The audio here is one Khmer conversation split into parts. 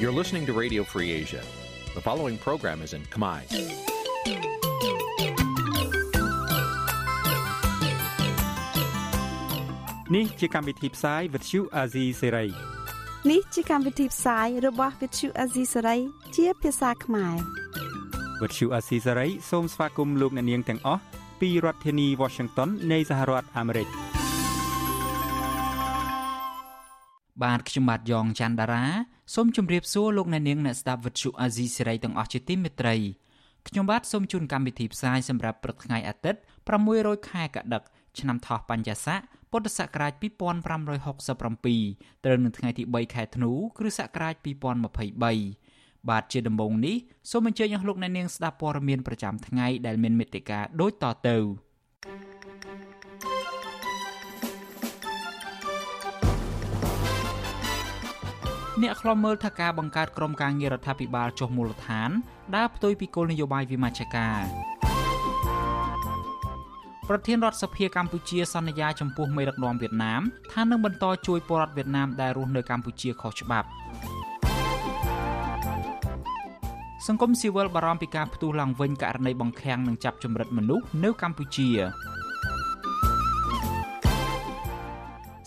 You're listening to Radio Free Asia. The following program is in Khmer. Nǐ chi càm bi tiệp xáy vệt chiu a zì sê ray នេះជាកម្មវិធីផ្សាយរបស់ Vithu Azisari ជាភាសាខ្មែរ វត្តឈូអាស៊ីសេរីសូមស្វាគមន៍លោកអ្នកនាងទាំងអស់ពីរដ្ឋធានី Washington នៃសហរដ្ឋអាមេរិក បាទខ្ញុំបាទយ៉ងច័ន្ទដារា សូមជម្រាបសួរលោកអ្នកនាងអ្នកស្ដាប់វិទ្យុអាស៊ីសេរីទាំងអស់ជាទីមេត្រីខ្ញុំបាទសូមជូនកម្មវិធីផ្សាយសម្រាប់ព្រឹកថ្ងៃអាទិត្យ600ខែកដិកឆ្នាំថោះបัญចស័កពុទ្ធសករាជ2567ត្រូវនៅថ្ងៃទី3ខែធ្នូគ្រិស្តសករាជ2023បាទជាដំបូងនេះសូមអញ្ជើញអស់លោកអ្នកនាងស្ដាប់ព័ត៌មានប្រចាំថ្ងៃដែលមានមេត្តាដូចតទៅ អ្នកខ្លំមើលថាការបង្កើតក្រុមការងាររដ្ឋាភិបាលចុះមូលដ្ឋានដើរផ្ទុយពីគោលនយោបាយវិមជ្ឈការប្រធានរដ្ឋសភាកម្ពុជាសន្យាចំពោះមេដឹកនាំវៀតណាមថានឹងបន្តជួយពលរដ្ឋវៀតណាមដែលរស់នៅកម្ពុជាខុសច្បាប់សង្គមស៊ីវិលបារម្ភពីការផ្ទុះឡើងវិញករណីបង្ខាំងនិងចាប់ចម្រិតមនុស្សនៅកម្ពុជា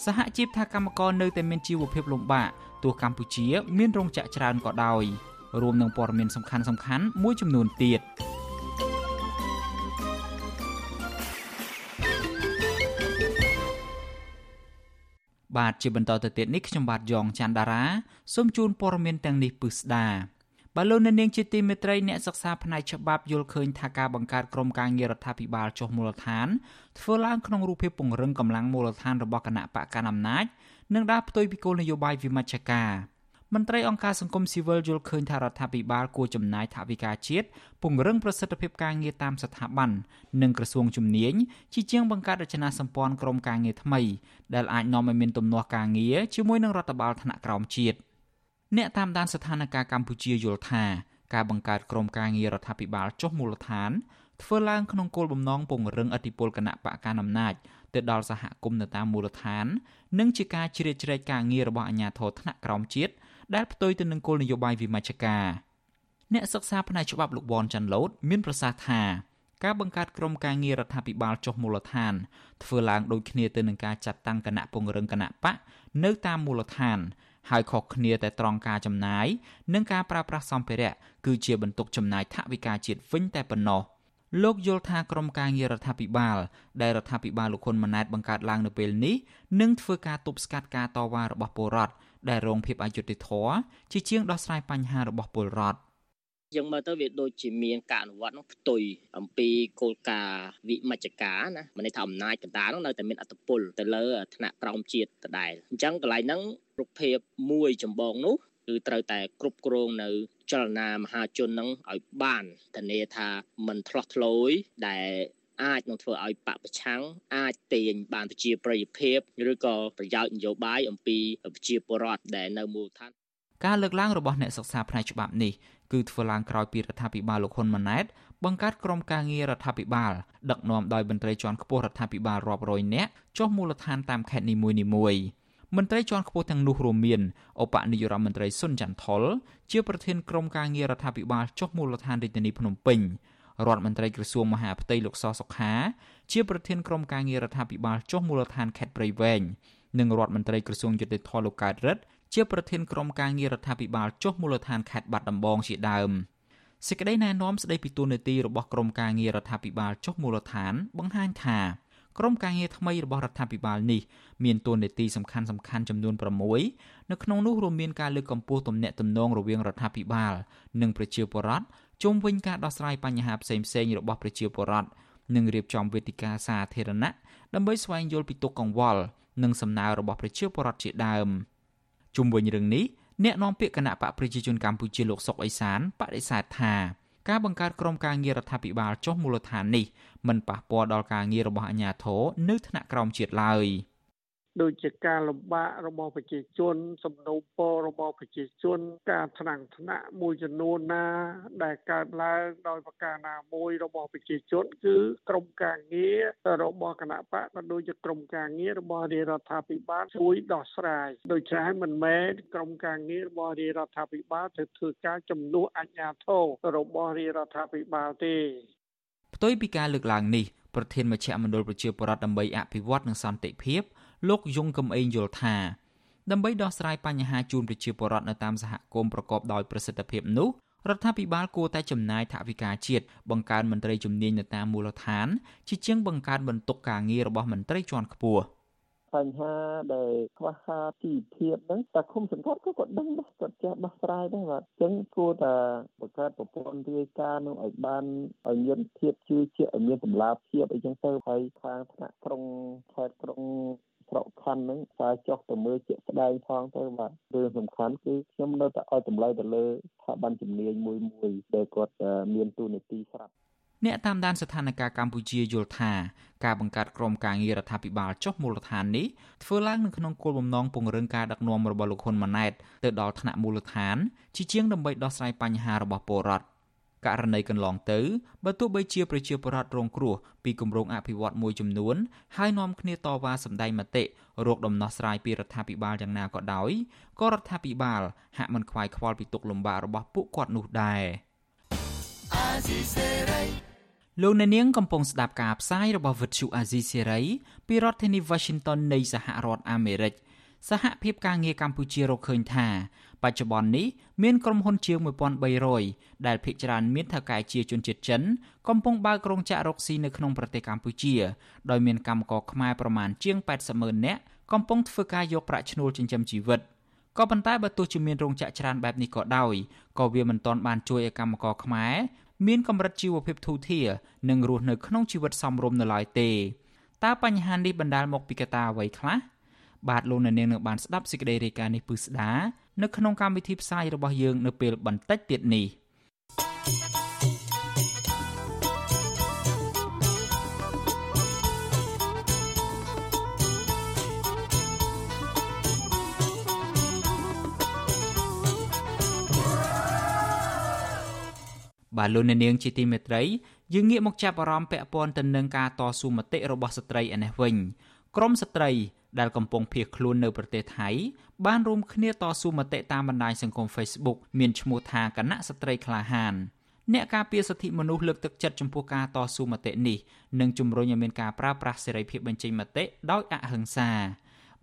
សហជីពថាកម្មករនៅតែមានជីវភាពលំបាក ទោះកម្ពុជា មានរោងចក្រច្រើនក៏ដោយរួមនឹងព័ត៌មានសំខាន់ៗមួយចំនួនទៀតបាទជាបន្តទៅទៀតនេះខ្ញុំបាទយ៉ងច័ន្ទដារាសូមជូនព័ត៌មានទាំងនេះពឹស្ដាបើលោកអ្នកនាងជាទីមេត្រីអ្នកសិក្សាផ្នែកច្បាប់យល់ឃើញថាការបង្កើតក្រុមការងាររដ្ឋាភិបាលចុះមូលដ្ឋានធ្វើឡើងក្នុងរូបភាពពង្រឹងកម្លាំងមូលដ្ឋានរបស់គណៈបកកណ្ដាលអំណាច និងដើរផ្ទុយពីគោលនយោបាយវិមជ្ឈការមន្ត្រីអង្គការសង្គមស៊ីវិលយល់ឃើញថារដ្ឋាភិបាលគួរចំណាយថវិកាជាតិពង្រឹងប្រសិទ្ធភាពការងារតាមស្ថាប័ននិងក្រសួងជំនាញជាជាងបង្កើតរចនាសម្ព័ន្ធក្រុមការងារថ្មីដែលអាចនាំឲ្យមានទំនាស់ការងារជាមួយនឹងរដ្ឋបាលថ្នាក់ក្រោមជាតិអ្នកតាមដានស្ថានភាពកម្ពុជាយល់ថាការបង្កើតក្រុមការងាររដ្ឋាភិបាលចុះមូលដ្ឋានធ្វើឡើងក្នុងគោលបំណងពង្រឹងអធិបុលគណៈបកកណ្ដាលអំណាច ទៅដល់សហគមន៍នៅតាមមូលដ្ឋាន និងជាការជ្រៀតជ្រែកការងាររបស់អាជ្ញាធរថ្នាក់ក្រោមជាតិដែលផ្ទុយទៅនឹងគោលនយោបាយវិមជ្ឈការអ្នកសិក្សាផ្នែកច្បាប់លោកវ៉ាន់ចាន់ឡូតមានប្រសាសន៍ថាការបង្កើតក្រុមការងាររដ្ឋាភិបាលចុះមូលដ្ឋានធ្វើឡើងដូចគ្នាទៅនឹងការចាត់តាំងគណៈពង្រឹងគណៈបកនៅតាមមូលដ្ឋាន ហើយខុសគ្នាតែត្រង់ការចំណាយនិងការប្រើប្រាស់សម្ភារៈគឺជាបន្ទុកចំណាយថវិកាជាតិវិញតែប៉ុណ្ណោះ លោកយល់ថាក្រុមការងាររដ្ឋាភិបាលដែលរដ្ឋាភិបាលលោកហ៊ុនម៉ាណែតបង្កើតឡើងនៅពេលនេះនឹងធ្វើការទប់ស្កាត់ការតវ៉ារបស់ពលរដ្ឋដែលរងភាពអយុត្តិធម៌ជាជាងដោះស្រាយបញ្ហារបស់ពលរដ្ឋយើងមើលទៅវាដូចជាមានការអនុវត្តនោះផ្ទុយអំពីគោលការណ៍វិមជ្ឈការណាមិនន័យថាអំណាចកណ្ដាលនោះនៅតែមានអត្តពលទៅលើថ្នាក់ក្រោមជាតិដដែលអញ្ចឹងកន្លែងហ្នឹងរូបភាពមួយចម្បងនោះគឺត្រូវតែគ្រប់គ្រងនៅចលនាមហាជននឹងឲ្យបានធានាថាมันឆ្លោះឆ្លូយដែលអាចនឹងធ្វើឲ្យបពប្រឆាំងអាចទាញបានប្រជាប្រិយភាពឬក៏ប្រយោជន៍នយោបាយអំពីប្រជាពលរដ្ឋដែលនៅមូលដ្ឋានការលើកឡើងរបស់អ្នកសិក្សាផ្នែកច្បាប់នេះគឺធ្វើឡើងក្រោយពីរដ្ឋាភិបាលលោកហ៊ុនម៉ាណែតបង្កើតក្រុមការងាររដ្ឋាភិបាលដឹកនាំដោយមន្ត្រីជាន់ខ្ពស់រដ្ឋាភិបាលរាប់រយនាក់ចុះមូលដ្ឋានតាមខេត្តនីមួយៗ មន្ត្រីជាន់ខ្ពស់ទាំងនោះរួមមានឧបនាយករដ្ឋមន្ត្រីសុនចន្ទថុលជាប្រធានក្រុមការងាររដ្ឋាភិបាលចុះមូលដ្ឋានរាជធានីភ្នំពេញរដ្ឋមន្ត្រីក្រសួងមហាផ្ទៃលោកសសុខាជាប្រធានក្រុមការងាររដ្ឋាភិបាលចុះមូលដ្ឋានខេត្តព្រៃវែងនិងរដ្ឋមន្ត្រីក្រសួងយុតិធធលោកកើតរិទ្ធជាប្រធានក្រុមការងាររដ្ឋាភិបាលចុះមូលដ្ឋានខេត្តបាត់ដំបងជាដើមសេចក្តីណែនាំស្តីពីទូនាទីរបស់ក្រុមការងាររដ្ឋាភិបាលចុះមូលដ្ឋានបង្ហាញថា ក្រុមការងារថ្មីរបស់រដ្ឋាភិបាលនេះមានតួនាទីសំខាន់សំខាន់ចំនួន6នៅក្នុងនោះរួមមានការលើកកម្ពស់ទំនាក់ទំនងរវាងរដ្ឋាភិបាល និងប្រជាពលរដ្ឋជុំវិញការដោះស្រាយបញ្ហាផ្សេងៗរបស់ប្រជាពលរដ្ឋនិងរៀបចំវេទិកាសាធារណៈដើម្បីស្វែងយល់ពីទុកកង្វល់និងសំណើរបស់ប្រជាពលរដ្ឋជាដើមជុំវិញរឿងនេះអ្នកនាំពាក្យគណៈបកប្រជាជនកម្ពុជាលោកសុកអេសានបដិសេធថា ការបង្កើតក្រុមការងាររដ្ឋាភិបាលចុះមូលដ្ឋាននេះមិនប៉ះពាល់ដល់ការងាររបស់អាជ្ញាធរនៅថ្នាក់ក្រោមជាតិឡើយ ដូចជាការលំបាករបស់ប្រជាជនសំណូមពររបស់ប្រជាជន ការថ្នាំងថ្នាក់មួយចំនួនណា ដែលកើតឡើងដោយប្រការណាមួយរបស់ប្រជាជន គឺក្រមការងាររបស់គណៈបកក៏ដូចជាក្រមការងាររបស់រាជរដ្ឋាភិបាលជួយដោះស្រាយដូច្នេះមិនមែនក្រមការងាររបស់រាជរដ្ឋាភិបាលទៅធ្វើការជំនួសអាជ្ញាធររបស់រាជរដ្ឋាភិបាលទេផ្ទុយពីការលើកឡើងនេះប្រធានមជ្ឈមណ្ឌលប្រជាពលរដ្ឋដើម្បីអភិវឌ្ឍនិងសន្តិភាព លោកយងកំឯងយល់ថាដើម្បីដោះស្រាយបញ្ហាជូនប្រជាពលរដ្ឋនៅតាមសហគមន៍ប្រកបដោយប្រសិទ្ធភាពនោះរដ្ឋាភិបាលគួរតែចំណាយថវិកាជាតិបង្កើនមន្ត្រីជំនាញនៅតាមមូលដ្ឋានជាជាងបង្កើនបន្ទុកការងាររបស់មន្ត្រីជាន់ខ្ពស់បញ្ហាដែលខ្វះខាតជីវភាពហ្នឹងតែគុំសង្កត់ក៏គាត់ដឹងដែរគាត់ចេះដោះស្រាយដែរបាទអញ្ចឹងគួរតែបង្កើតប្រព័ន្ធរាយការណ៍នោះឲ្យបានឲ្យមានភាពជឿជាក់ឲ្យមានតម្លាភាពអីចឹងទៅហើយខាងថ្នាក់ក្រុងខេត្តក្រុង ស្រុកខណ្ឌហ្នឹងសារចុះទៅមើលជាក់ស្ដែងផងទៅបាទរឿងសំខាន់គឺខ្ញុំនៅតែឲ្យតម្លៃទៅលើស្ថាប័នជំនាញមួយមួយដែលគាត់មានទូនាទីស្រាប់អ្នកតាមដានស្ថានភាពកម្ពុជាយល់ថាការបង្កើតក្រុមការងាររដ្ឋាភិបាលចុះមូលដ្ឋាននេះធ្វើឡើងនៅក្នុងគោលបំណងពង្រឹងការដឹកនាំរបស់លោកហ៊ុនម៉ាណែតទៅដល់ថ្នាក់មូលដ្ឋានជាជាងដើម្បីដោះស្រាយបញ្ហារបស់ពលរដ្ឋ ករណីកន្លងទៅបើទោះបីជាប្រជាពលរដ្ឋរងគ្រោះពីគម្រោងអភិវឌ្ឍមួយចំនួនហើយនាំគ្នាតវ៉ាសម្ដែងមតិរោគដំណោះស្រាយពីរដ្ឋាភិបាលយ៉ាងណាក៏ដោយក៏រដ្ឋាភិបាលហាក់មិនខ្វាយខ្វល់ពីទុកលំបាករបស់ពួកគាត់នោះដែរលោកអ្នកនាងកំពុងស្ដាប់ការផ្សាយរបស់វិទ្យុអាស៊ីសេរីពីរដ្ឋធានី Washington នៃសហរដ្ឋអាមេរិកសហភាពការងារកម្ពុជារកឃើញថា បច្ចុប្បន្ននេះមានក្រុមហ៊ុនជាង1300ដែលភាគច្រើនមានថៅកែជាជនជាតិចិនកំពុងបើករោងចក្ររកស៊ីនៅក្នុងប្រទេសកម្ពុជាដោយមានកម្មករខ្មែរប្រមាណជាង80ម៉ឺននាក់កំពុងធ្វើការយកប្រាក់ឈ្នួលចិញ្ចឹមជីវិតក៏ប៉ុន្តែបើទោះជាមានរោងចក្រច្រើនបែបនេះក៏ដោយក៏វាមិនទាន់បានជួយឲ្យកម្មករខ្មែរមានកម្រិតជីវភាពធូរធារនិងរស់នៅក្នុងជីវិតសមរម្យនៅឡើយទេតើបញ្ហានេះបណ្ដាលមកពីកត្តាអ្វីខ្លះ បាទលោកអ្នកនាងនឹងបានស្ដាប់សេចក្តីរាយការណ៍នេះពឹស្ដានៅក្នុងកម្មវិធីផ្សាយរបស់យើងនៅពេលបន្តិចទៀតនេះបាទលោកអ្នកនាងជាទីមេត្រីយើងងាកមកចាប់អារម្មណ៍ពាក់ព័ន្ធទៅនឹងការតស៊ូមតិរបស់ស្ត្រីឯនេះវិញក្រមស្ត្រី ដែលកំពុងភៀសខ្លួននៅប្រទេសថៃបានរួមគ្នាតស៊ូមតិតាមបណ្ដាញសង្គម Facebook មានឈ្មោះថាគណៈស្ត្រីក្លាហានអ្នកការពារសិទ្ធិមនុស្សលើកទឹកចិត្តចំពោះការតស៊ូមតិនេះនិងជំរុញឲ្យមានការប្រើប្រាស់សេរីភាពបញ្ចេញមតិដោយអហិង្សា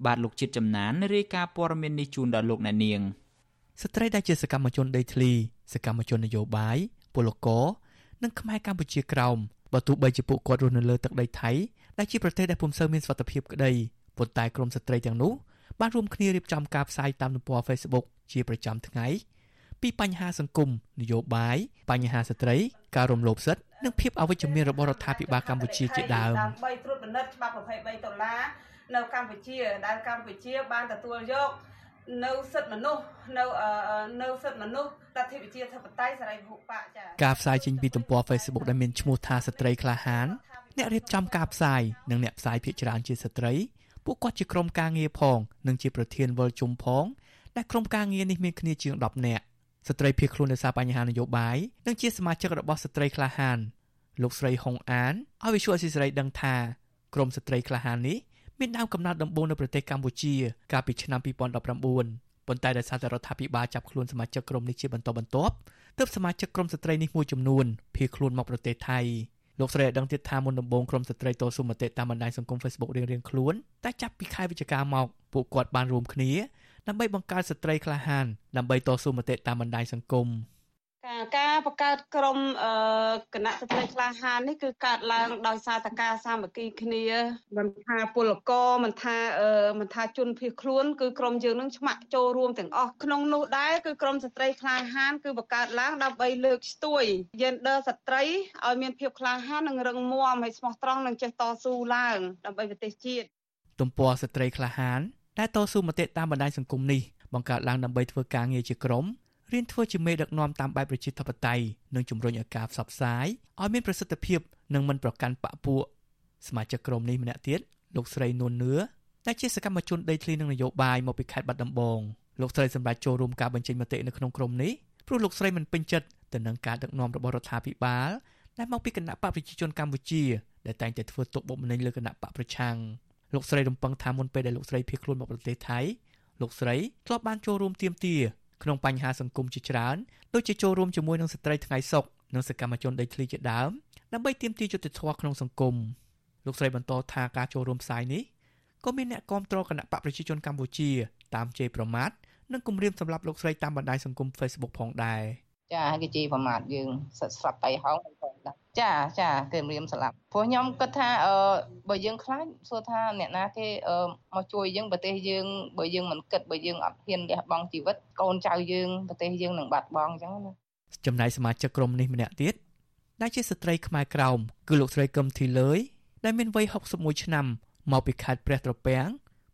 បាទលោកជាតិចំណានរាយការណ៍ព័ត៌មាននេះជូនដល់លោកអ្នកនាងស្ត្រីដែលជាសកម្មជនដីធ្លីសកម្មជននយោបាយពលករនិងខ្មែរកម្ពុជាក្រោមបើទោះបីជាពួកគាត់រស់នៅលើទឹកដីថៃដែលជាប្រទេសដែលពុំសូវមានសុខភាពក្តី ប៉ុន្តែក្រមស្ត្រីទាំងនោះបានរួមគ្នារៀបចំការផ្សាយតាមទំព័រ Facebook ជាប្រចាំថ្ងៃពីបញ្ហាសង្គមនយោបាយបញ្ហាស្ត្រីការរំលោភសិទ្ធិនិងភាពអវិជ្ជមានរបស់រដ្ឋាភិបាលកម្ពុជាជាដើមដើម្បីត្រួតពិនិត្យច្បាប់23ដុល្លារនៅកម្ពុជាដែលកម្ពុជាបានទទួលយកនៅសិទ្ធិមនុស្សនៅនៅសិទ្ធិមនុស្សលទ្ធិប្រជាធិបតេយ្យសេរីភូបកចាការផ្សាយចេញពីទំព័រ Facebook ដែលមានឈ្មោះថាស្ត្រីក្លាហាន អ្នករៀបចំការផ្សាយនិងអ្នកផ្សាយភាគច្រើនជាស្ត្រី ពួកគាត់ជាក្រុមការងារផង និងជាប្រធានវល់ជុំផង ដែលក្រុមការងារនេះមានគ្នាជាង10នាក់ស្ត្រីភៀសខ្លួនដោយសារបញ្ហានយោបាយនិងជាសមាជិករបស់ស្ត្រីក្លាហានលោកស្រីហុងអានឲ្យវិសុយអសិសរីដឹងថាក្រុមស្ត្រីក្លាហាននេះមានដើមកំណើតដំបូងនៅប្រទេសកម្ពុជា កាលពីឆ្នាំ2019ប៉ុន្តែដោយសារតែរដ្ឋាភិបាលចាប់ខ្លួនសមាជិកក្រុមនេះជាបន្តបន្ទាប់ទើបសមាជិកក្រុមស្ត្រីនេះមួយចំនួនភៀសខ្លួនមកប្រទេសថៃ លោកស្រីឲ្យដឹងទៀតថាមុនដំបូងក្រុមស្ត្រីតស៊ូមតិតាមបណ្ដាញសង្គម Facebook រៀងៗខ្លួនតែចាប់ពីខែវិច្ឆិកាមកពួកគាត់បានរួមគ្នាដើម្បីបង្កើតស្ត្រីក្លាហានដើម្បីតស៊ូមតិតាមបណ្ដាញសង្គម ការការបង្កើតក្រុមគណៈស្ត្រីក្លាហាននេះគឺកើតឡើងដោយសារតការសាមគ្គីគ្នាមិនថាពលករមិនថាមិនថាជនភៀសខ្លួនគឺក្រុមយើងនឹងឆ្មាក់ចូលរួមទាំងអស់ក្នុងនោះដែរគឺក្រុមស្ត្រីក្លាហាន គឺបង្កើតឡើងដើម្បីលើកស្ទួយ gender ស្ត្រីឲ្យមានភាពក្លាហាននិងរឹងមាំហើយស្មោះត្រង់និងចេះតស៊ូឡើង ដើម្បីប្រទេសជាតិទំព័រស្ត្រីក្លាហានដែលតស៊ូមតិតាមបណ្ដាញសង្គមនេះបង្កើតឡើងដើម្បីធ្វើការងារជាក្រុម រៀនធ្វើជាមេដឹកនាំតាមបែបប្រជាធិបតេយ្យនិងជំរុញឲ្យការផ្សព្វផ្សាយឲ្យមានប្រសិទ្ធភាពនិងមិនប្រកាន់បកពួកសមាជិកក្រុមនេះម្នាក់ទៀតលោកស្រីនួននឿដែលជាសកម្មជនដីធ្លីនិងនយោបាយមកពីខេត្តបាត់ដំបងលោកស្រីសម្រាប់ចូលរួមការបញ្ចេញមតិនៅក្នុងក្រុមនេះព្រោះលោកស្រីមិនពេញចិត្តទៅនឹងការដឹកនាំរបស់រដ្ឋាភិបាលដែលមកពីគណៈបកប្រជាជនកម្ពុជាដែលតែងតែធ្វើទុកបុកម្នេញលើគណៈបកប្រឆាំងលោកស្រីរំពឹងថាមុនពេលដែលលោកស្រីភៀសខ្លួនមកប្រទេសថៃលោកស្រីធ្លាប់បានចូលរួមទាមទារ ក្នុងបញ្ហាសង្គមជាច្រើនដូចជាចូលរួមជាមួយនឹងស្ត្រីថ្ងៃសុខនិងសកម្មជនដីធ្លីជាដើមដើម្បីទាមទារយុត្តិធម៌ក្នុងសង្គមលោកស្រីបន្តថាការចូលរួមផ្សាយនេះក៏មានអ្នកគាំទ្រគណៈបកប្រជាជនកម្ពុជាតាមជេរប្រមាថនិងគំរាមសម្រាប់លោកស្រីតាមបណ្ដាញសង្គម Facebook ផងដែរ ចាគេជេរប្រមាថយើងស្រាប់តៃហោងផងដែរចាចាគេរៀមស្លាប់ព្រោះខ្ញុំគិតថាអឺបើយើងខ្លាចសួរថាអ្នកណាគេអឺមកជួយយើងប្រទេសយើងបើយើងមិនគិតបើយើងអត់ហ៊ានលះបង់ជីវិតកូនចៅយើងប្រទេសយើងនឹងបាត់បង់អញ្ចឹងណាចំណែកសមាជិកក្រុមនេះម្នាក់ទៀតដែលជាស្ត្រីខ្មែរក្រោមគឺលោកស្រីកឹមធីលើយដែលមានវ័យ61ឆ្នាំមកពីខេត្តព្រះត្រពាំង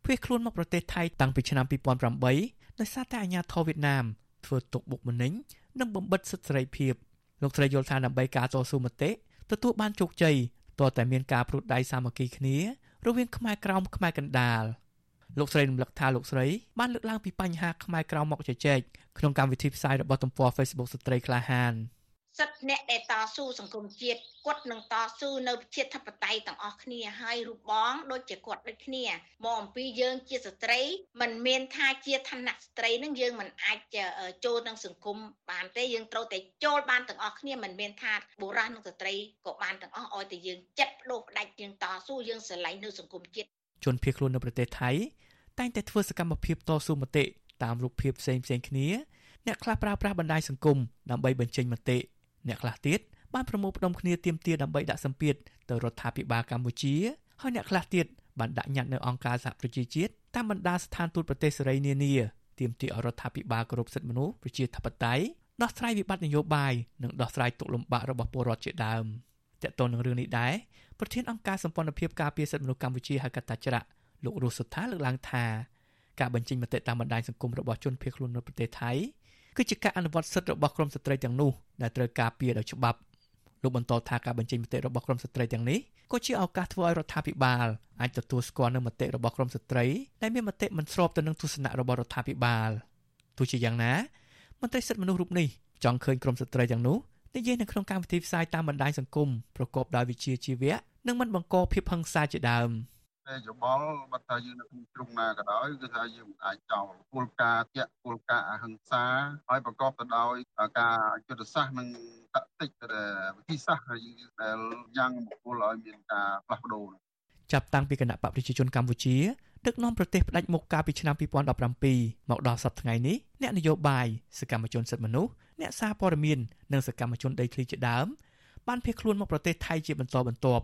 ភៀសខ្លួនមកប្រទេសថៃតាំងពីឆ្នាំ2008ដោយសារតែអាញាធរវៀតណាមធ្វើទុកបុកម្នេញ និងបំបិតសិទ្ធិសេរីភាពលោកស្រីយល់ថាដើម្បីការតស៊ូមតិទទួលបានជោគជ័យតើតែមានការព្រួតដៃសាមគ្គីគ្នារវាងខ្មែរក្រោមខ្មែរកណ្ដាលលោកស្រីរំលឹកថាលោកស្រីបានលើកឡើងពីបញ្ហាខ្មែរក្រោមមកជជែកក្នុងកម្មវិធីផ្សាយរបស់ទំព័រ Facebook ស្ត្រីក្លាហាន សិទ្ធិអ្នកដែលតស៊ូសង្គមជាតិគាត់នឹងតស៊ូនៅជាតិធិបតេយ្យទាំងអស់គ្នាហើយរូបបងដូចជាគាត់ដូចគ្នាមកអំពីយើងជាស្ត្រីមិនមានថាជាឋានៈស្ត្រីនឹងយើងមិនអាចចូលក្នុងសង្គមបានទេយើងត្រូវតែចូលបានទាំងអស់គ្នាមិនមានថាបុរសនិងស្ត្រីក៏បានទាំងអស់ឲ្យតែយើងចិត្តបដូរផ្ដាច់យើងតស៊ូយើងស្រឡាញ់នៅសង្គមជាតិជនភៀសខ្លួននៅប្រទេសថៃតែងតែធ្វើសកម្មភាពតស៊ូមតិតាមរូបភាពផ្សេងផ្សេងគ្នាអ្នកខ្លះប្រើប្រាស់បណ្ដាញសង្គមដើម្បីបញ្ចេញមតិ អ្នកខ្លះទៀតបានប្រមូលផ្ដុំគ្នាទាមទារដើម្បីដាក់សម្ពាធទៅរដ្ឋាភិបាលកម្ពុជាហើយអ្នកខ្លះទៀតបានដាក់ញត្តិនៅអង្គការសហប្រជាជាតិតាមបណ្ដាស្ថានទូតប្រទេសសេរីនានាទាមទារឲ្យរដ្ឋាភិបាលគោរពសិទ្ធិមនុស្សប្រជាធិបតេយ្យដោះស្រាយវិបត្តិនយោបាយនិងដោះស្រាយទុកលំបាករបស់ពលរដ្ឋជាដើមតើតើនឹងរឿងនេះដែរប្រធានអង្គការសម្ព័ន្ធភាពការពារសិទ្ធិមនុស្សកម្ពុជាហៅកាត់តាច្រាក់លោករស់សុថាលើកឡើងថាការបញ្ចេញមតិតាមបណ្ដាញសង្គមរបស់ជនភៀសខ្លួននៅប្រទេសថៃ គឺជាការអនុវត្តសិទ្ធិរបស់ក្រុមស្ត្រីទាំងនោះដែលត្រូវការពារដោយច្បាប់លោកបន្តថាការបញ្ចេញមតិរបស់ក្រុមស្ត្រីទាំងនេះក៏ជាឱកាសធ្វើឲ្យរដ្ឋាភិបាលអាចទទួលស្គាល់នូវមតិរបស់ក្រុមស្ត្រីដែលមានមតិមិនស្របទៅនឹងទស្សនៈរបស់រដ្ឋាភិបាលទោះជាយ៉ាងណាមន្ត្រីសិទ្ធិមនុស្សរូបនេះចង់ឃើញក្រុមស្ត្រីទាំងនោះនិយាយនៅក្នុងកម្មវិធីផ្សាយតាមបណ្ដាញសង្គមប្រកបដោយវិជ្ជាជីវៈនិងមិនបង្កភាពហិង្សាជាដើម។ តែយោបល់បើថាយើងនៅក្នុងជ្រុងណាក៏ដោយគឺថាយើងមិនអាចចោលគោលការណ៍ជាក់គោលការណ៍អហិង្សាហើយប្រកបទៅដោយការយុទ្ធសាស្ត្រនិងតតិចវិធីសាស្ត្រដែលយ៉ាងបុគ្គលឲ្យមានការផ្លាស់ប្ដូរចាប់តាំងពីគណៈបកប្រជាជនកម្ពុជាដឹកនាំប្រទេសផ្ដាច់មុខកាលពីឆ្នាំ2017មកដល់សប្តាហ៍ថ្ងៃនេះអ្នកនយោបាយសកម្មជនសិទ្ធិមនុស្សអ្នកសារព័ត៌មាននិងសកម្មជនដីធ្លីជាដើមបានភៀសខ្លួនមកប្រទេសថៃជាបន្តបន្ទាប់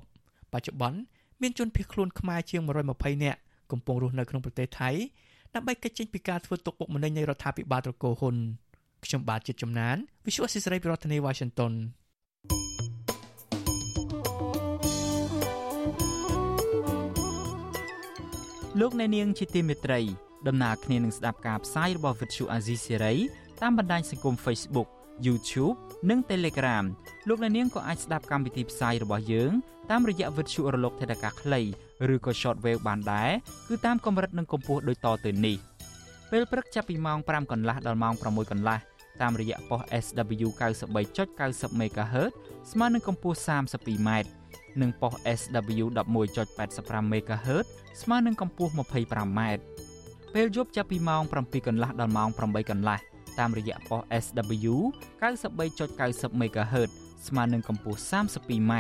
បច្ចុប្បន្ន មានជនភៀសខ្លួនខ្មែរជាង120នាក់កំពុងរស់នៅក្នុងប្រទេសថៃដើម្បីកិច្ចចេញពីការធ្វើទុកបុកម្នេញនៃរដ្ឋាភិបាលត្រកូលហ៊ុនខ្ញុំបាទជាតិចំណាន Visual Assisray ប្រធានាទី Washington លោកអ្នកនាងជាទីមេត្រីដំណើរគ្នានឹងស្ដាប់ការផ្សាយរបស់ Visual Asia Series តាមបណ្ដាញសង្គម Facebook YouTube និង Telegram លោកអ្នកនាងក៏អាចស្ដាប់កម្មវិធីផ្សាយរបស់យើង តាមរយៈវិទ្យុរលកថេដាកាខ្លីឬក៏ Shortwave បានដែរគឺតាមកម្រិតនិងកម្ពស់ដូចតទៅនេះពេលព្រឹកចាប់ពីម៉ោង5កន្លះដល់ម៉ោង6កន្លះតាមរយៈប៉ុស SW 93.90 MHz ស្មើនឹងកម្ពស់ 32m និងប៉ុស SW 11.85 MHz ស្មើនឹងកម្ពស់ 25m ពេលយប់ចាប់ពីម៉ោង7កន្លះដល់ម៉ោង8កន្លះ តាមរយៈប៉ុស SW 93.90 MHz ស្មើនឹងកម្ពស់ 32m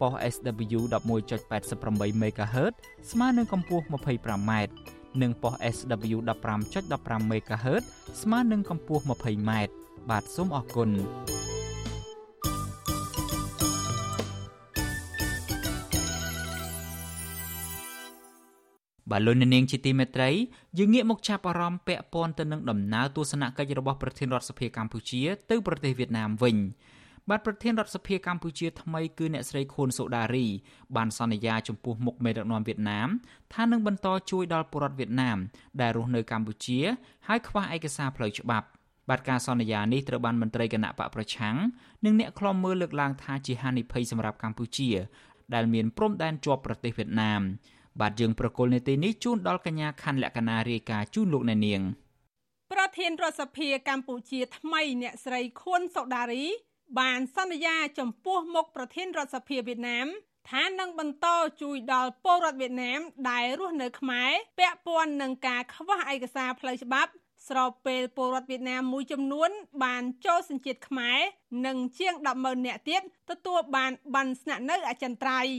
ប៉ុស SW 11.88 MHz ស្មើនឹងកម្ពស់ 25m និងប៉ុស SW 15.15 MHz ស្មើនឹងកម្ពស់ 20m បាទសូមអរគុណ បាទលោកនាងជាទីមេត្រីយើងងាកមកចាប់អារម្មណ៍ពាក់ព័ន្ធទៅនឹងដំណើរទស្សនកិច្ចរបស់ប្រធានរដ្ឋសភាកម្ពុជាទៅប្រទេសវៀតណាមវិញបាទប្រធានរដ្ឋសភាកម្ពុជាថ្មីគឺអ្នកស្រីខួនសូដារីបានសន្យាចំពោះមុខមេដឹកនាំវៀតណាមថានឹងបន្តជួយដល់ពលរដ្ឋវៀតណាមដែលរស់នៅកម្ពុជាហើយខ្វះឯកសារផ្លូវច្បាប់បាទការសន្យានេះត្រូវបានមន្ត្រីគណៈបកប្រឆាំងនិងអ្នកខ្លំមើលលើកឡើងថាជាហានិភ័យសម្រាប់កម្ពុជា ដែលមានព្រំដែនជាប់ប្រទេសវៀតណាម បាទយើងប្រកុលនេតិនេះជូនដល់កញ្ញាខណ្ឌលក្ខណារាយការណ៍ជូនលោកអ្នកនាងប្រធានរដ្ឋសភាកម្ពុជាថ្មីអ្នកស្រីខួនសូដារី បានសន្យាចំពោះមុខប្រធានរដ្ឋសភាវៀតណាមថានឹងបន្តជួយដល់ពលរដ្ឋវៀតណាមដែលរស់នៅខ្មែរពាក់ព័ន្ធនឹងការខ្វះឯកសារផ្លូវច្បាប់ ស្របពេលពលរដ្ឋវៀតណាមមួយចំនួន បានចូលសញ្ជាតិខ្មែរនិងជាង100,000នាក់ទៀតទទួលបានបានស្នាក់នៅអចិន្ត្រៃយ៍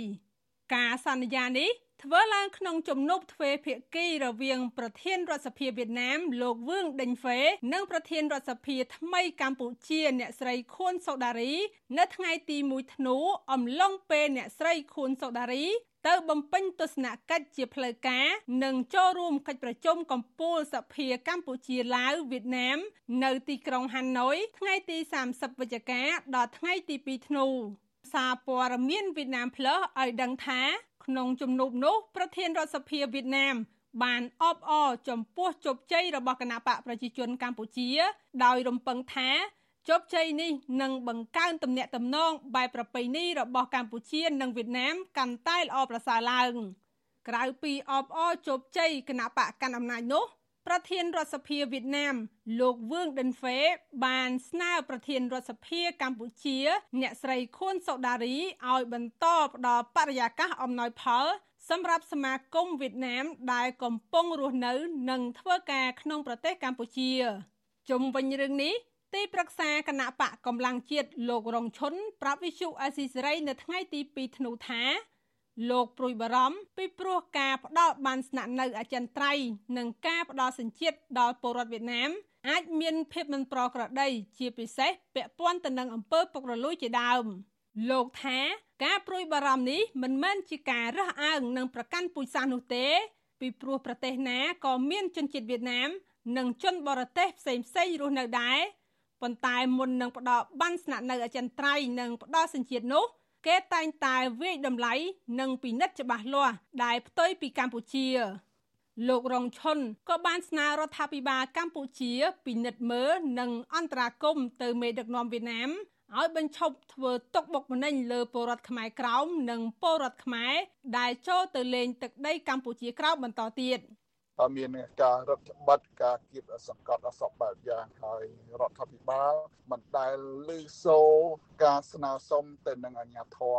ការសន្យានេះ ធ្វើឡើងក្នុងជំនួបទ្វេភាគីរវាង ប្រធានរដ្ឋសភាវៀតណាម លោកវឿងដេញហ្វេនិងប្រធានរដ្ឋសភាថ្មីកម្ពុជា អ្នកស្រីខួនសូដារី នៅថ្ងៃទី1ធ្នូអំឡុងពេលអ្នកស្រីខួនសូដារីទៅបំពេញទស្សនកិច្ចជាផ្លូវការនិងចូលរួមកិច្ចប្រជុំកំពូលសភាកម្ពុជាឡាវវៀតណាម នៅទីក្រុងហាណូយថ្ងៃទី30វិច្ឆិកាដល់ថ្ងៃទី2ធ្នូសារព័ត៌មានវៀតណាមផ្លុសឲ្យដឹងថា ក្នុងជំនួបនោះប្រធានរដ្ឋសភាវៀតណាម បានអបអរចំពោះជោគជ័យរបស់គណៈបកប្រជាជនកម្ពុជា ដោយរំពឹងថាជោគជ័យនេះនឹងបង្កើនទំនាក់ទំនងបែបប្រពៃណីរបស់កម្ពុជានិងវៀតណាមកាន់តែល្អប្រសើរឡើងក្រៅពីអបអរជោគជ័យគណៈបកកាន់អំណាចនោះ ប្រធានរដ្ឋសភាវៀតណាម លោកវឿងដិនហ្វេ បានស្នើប្រធានរដ្ឋសភាកម្ពុជា អ្នកស្រីខួនសូដារីឲ្យបន្តផ្ដល់បរិយាកាសអំណោយផល សម្រាប់សមាគមវៀតណាម ដែលកំពុងរស់នៅ និងធ្វើការក្នុងប្រទេសកម្ពុជាជុំវិញរឿងនេះទីប្រឹក្សាគណៈបកកម្លាំងជាតិលោករងឈុនប្រាប់វិសុអាស៊ីសេរីនៅថ្ងៃទី2ធ្នូថា លោកព្រួយបារម្ភពីព្រោះការផ្ដោតបានស្នាក់នៅអចិន្ត្រៃយ៍និងការផ្ដោតសញ្ជាតិដល់ពលរដ្ឋវៀតណាមអាចមានភាពមិនប្រក្រតីជាពិសេសពាក់ព័ន្ធទៅនឹងអំពើពុករលួយជាដើមលោកថាការព្រួយបារម្ភនេះមិនមែនជាការរើសអើងនឹងប្រកាន់ពូជសាសន៍នោះទេ ពីព្រោះប្រទេសណាក៏មានជនជាតិវៀតណាម និងជនបរទេសផ្សេងផ្សេងរស់នៅដែរប៉ុន្តែមុននឹងផ្ដល់បានស្នាក់នៅអចិន្ត្រៃយ៍និងផ្ដល់សញ្ជាតិនោះ គេតែងតែវាយតម្លៃនិងពិនិត្យច្បាស់លាស់ដែលផ្ទុយពីកម្ពុជាលោករងឈុនក៏បានស្នើរដ្ឋាភិបាលកម្ពុជាពិនិត្យមើលនិងអន្តរាគមន៍ទៅមេដឹកនាំវៀតណាមឲ្យបញ្ឈប់ធ្វើទុកបុកម្នេញលើពលរដ្ឋខ្មែរក្រោមនិងពលរដ្ឋខ្មែរដែលចូលទៅលេងទឹកដីកម្ពុជាក្រោមបន្តទៀត។ មានការរឹតបន្តឹងការគៀបសង្កត់អសពបែបយ៉ាងហើយរដ្ឋាភិបាលមិនដែលលឺសូរការស្នើសុំទៅនឹងអាជ្ញាធរ